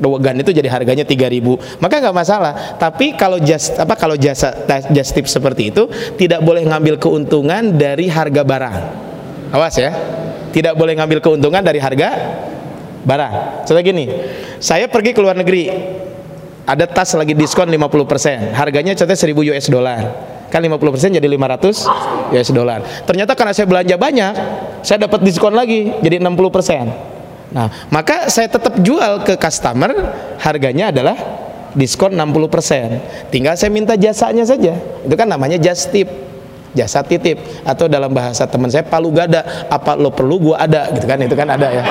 dogan itu jadi harganya 3000 maka nggak masalah. Tapi kalau jas apa kalau jasa jas tip seperti itu tidak boleh ngambil keuntungan dari harga barang. Awas ya. Tidak boleh ngambil keuntungan dari harga barang. Contoh gini saya pergi ke luar negeri ada tas lagi diskon 50% harganya contohnya 1000 US dollar kan 50% jadi 500 US dollar ternyata karena saya belanja banyak saya dapat diskon lagi jadi 60% nah maka saya tetap jual ke customer harganya adalah diskon 60% tinggal saya minta jasanya saja. Itu kan namanya just tip jasa titip. Atau dalam bahasa teman saya palu gada apa lo perlu gua ada? Gitu kan itu kan ada ya,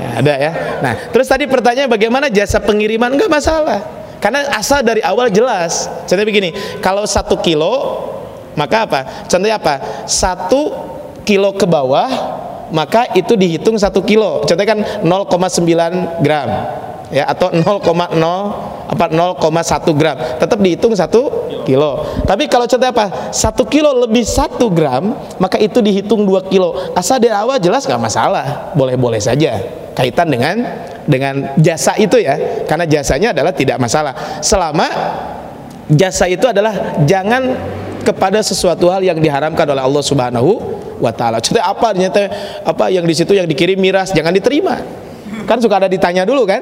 ya ada ya. Nah terus tadi pertanyaan bagaimana jasa pengiriman? Enggak masalah karena asal dari awal jelas. Contohnya begini, kalau satu kilo, maka apa? Contohnya apa? Satu kilo ke bawah, maka itu dihitung satu kilo. Contohnya kan 0,9 gram ya atau 0,0 apa 0,1 gram tetap dihitung satu kilo tapi kalau contohnya apa satu kilo lebih satu gram maka itu dihitung dua kilo asal dari awal jelas nggak masalah boleh boleh saja kaitan dengan dengan jasa itu ya karena jasanya adalah tidak masalah selama jasa itu adalah jangan kepada sesuatu hal yang diharamkan oleh Allah Subhanahu wa taala. Contohnya apa ternyata apa yang di situ yang dikirim miras jangan diterima. Kan suka ada ditanya dulu kan?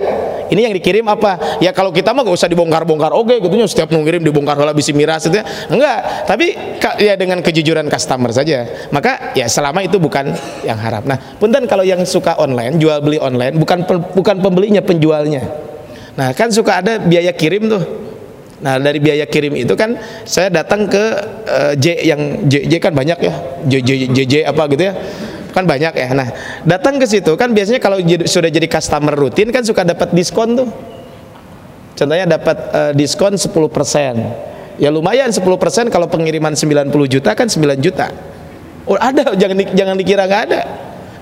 Ini yang dikirim apa? Ya kalau kita mah gak usah dibongkar-bongkar oke gitu. Nya setiap mengirim dibongkar lah bisi miras itu ya. enggak. Tapi ya dengan kejujuran customer saja. Maka ya selama itu bukan yang haram. Nah punten kalau yang suka online jual beli online bukan bukan pembelinya penjualnya. Nah kan suka ada biaya kirim tuh. Nah dari biaya kirim itu kan saya datang ke eh, J yang J, J kan banyak ya. J, J, J, J apa gitu ya kan banyak ya. Nah datang ke situ kan biasanya kalau sudah jadi customer rutin kan suka dapat diskon tuh. Contohnya dapat eh, diskon 10%. Ya lumayan 10% kalau pengiriman 90 juta kan 9 juta. Oh ada jangan jangan dikira nggak ada.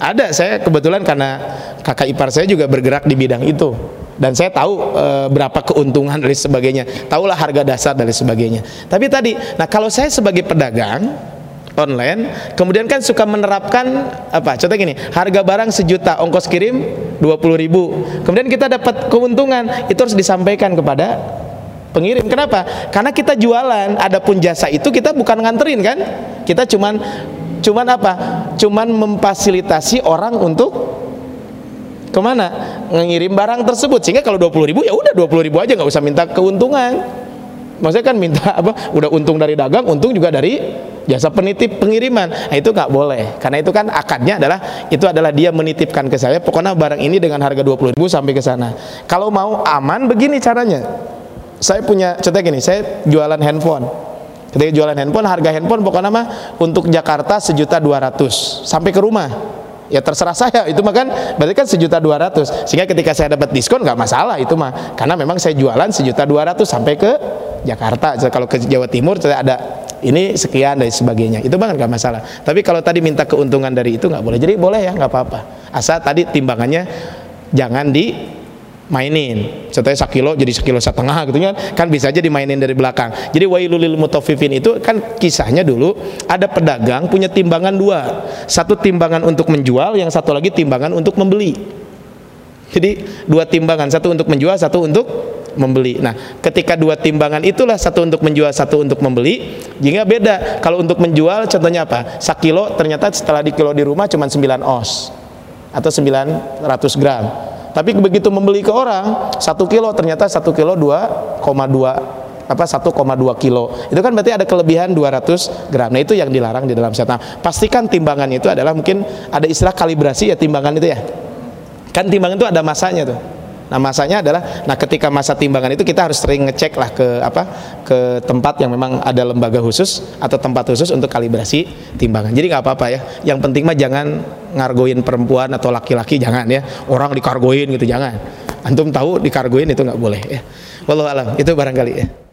Ada saya kebetulan karena kakak ipar saya juga bergerak di bidang itu dan saya tahu eh, berapa keuntungan lain sebagainya. Tahulah harga dasar lain sebagainya. Tapi tadi, nah kalau saya sebagai pedagang online, kemudian kan suka menerapkan apa? Contoh gini, harga barang sejuta, ongkos kirim 20.000 ribu. Kemudian kita dapat keuntungan, itu harus disampaikan kepada pengirim. Kenapa? Karena kita jualan, adapun jasa itu kita bukan nganterin kan? Kita cuman cuman apa? Cuman memfasilitasi orang untuk ke mana ngirim barang tersebut sehingga kalau 20 ribu ya udah 20 ribu aja nggak usah minta keuntungan maksudnya kan minta apa udah untung dari dagang untung juga dari jasa penitip pengiriman. Nah, itu nggak boleh. Karena itu kan akadnya adalah itu adalah dia menitipkan ke saya pokoknya barang ini dengan harga 20 ribu sampai ke sana. Kalau mau aman begini caranya. Saya punya contohnya gini saya jualan handphone. Ketika jualan handphone harga handphone pokoknya mah untuk Jakarta sejuta dua ratus. Sampai ke rumah. Ya terserah saya. Itu mah kan berarti kan sejuta dua ratus. Sehingga ketika saya dapat diskon nggak masalah itu mah. Karena memang saya jualan sejuta dua ratus sampai ke Jakarta. Kalau ke Jawa Timur saya ada ini sekian dan sebagainya. Itu banget nggak masalah. Tapi kalau tadi minta keuntungan dari itu nggak boleh. Jadi boleh ya nggak apa-apa. Asal tadi timbangannya jangan di mainin contohnya sekilo jadi sekilo setengah gitu kan. Kan bisa aja dimainin dari belakang. Jadi wailulil mutafifin itu kan kisahnya dulu ada pedagang punya timbangan dua. Satu timbangan untuk menjual yang satu lagi timbangan untuk membeli jadi dua timbangan satu untuk menjual satu untuk membeli. Nah ketika dua timbangan itulah satu untuk menjual satu untuk membeli jika beda. Kalau untuk menjual contohnya apa? Sekilo ternyata setelah di kilo di rumah cuma 9 os atau 900 gram. Tapi begitu membeli ke orang satu kilo ternyata satu kilo 2,2 apa 1,2 kilo. Itu kan berarti ada kelebihan 200 gram. Nah itu yang dilarang di dalam syariat pastikan timbangan itu adalah mungkin ada istilah kalibrasi ya timbangan itu ya kan timbangan itu ada masanya tuh. Nah masanya adalah nah ketika masa timbangan itu kita harus sering ngecek lah ke apa ke tempat yang memang ada lembaga khusus atau tempat khusus untuk kalibrasi timbangan. Jadi nggak apa-apa ya. Yang penting mah jangan ngargoin perempuan atau laki-laki jangan ya. Orang dikargoin gitu jangan. Antum tahu dikargoin itu nggak boleh ya. Walau alam. Itu barangkali ya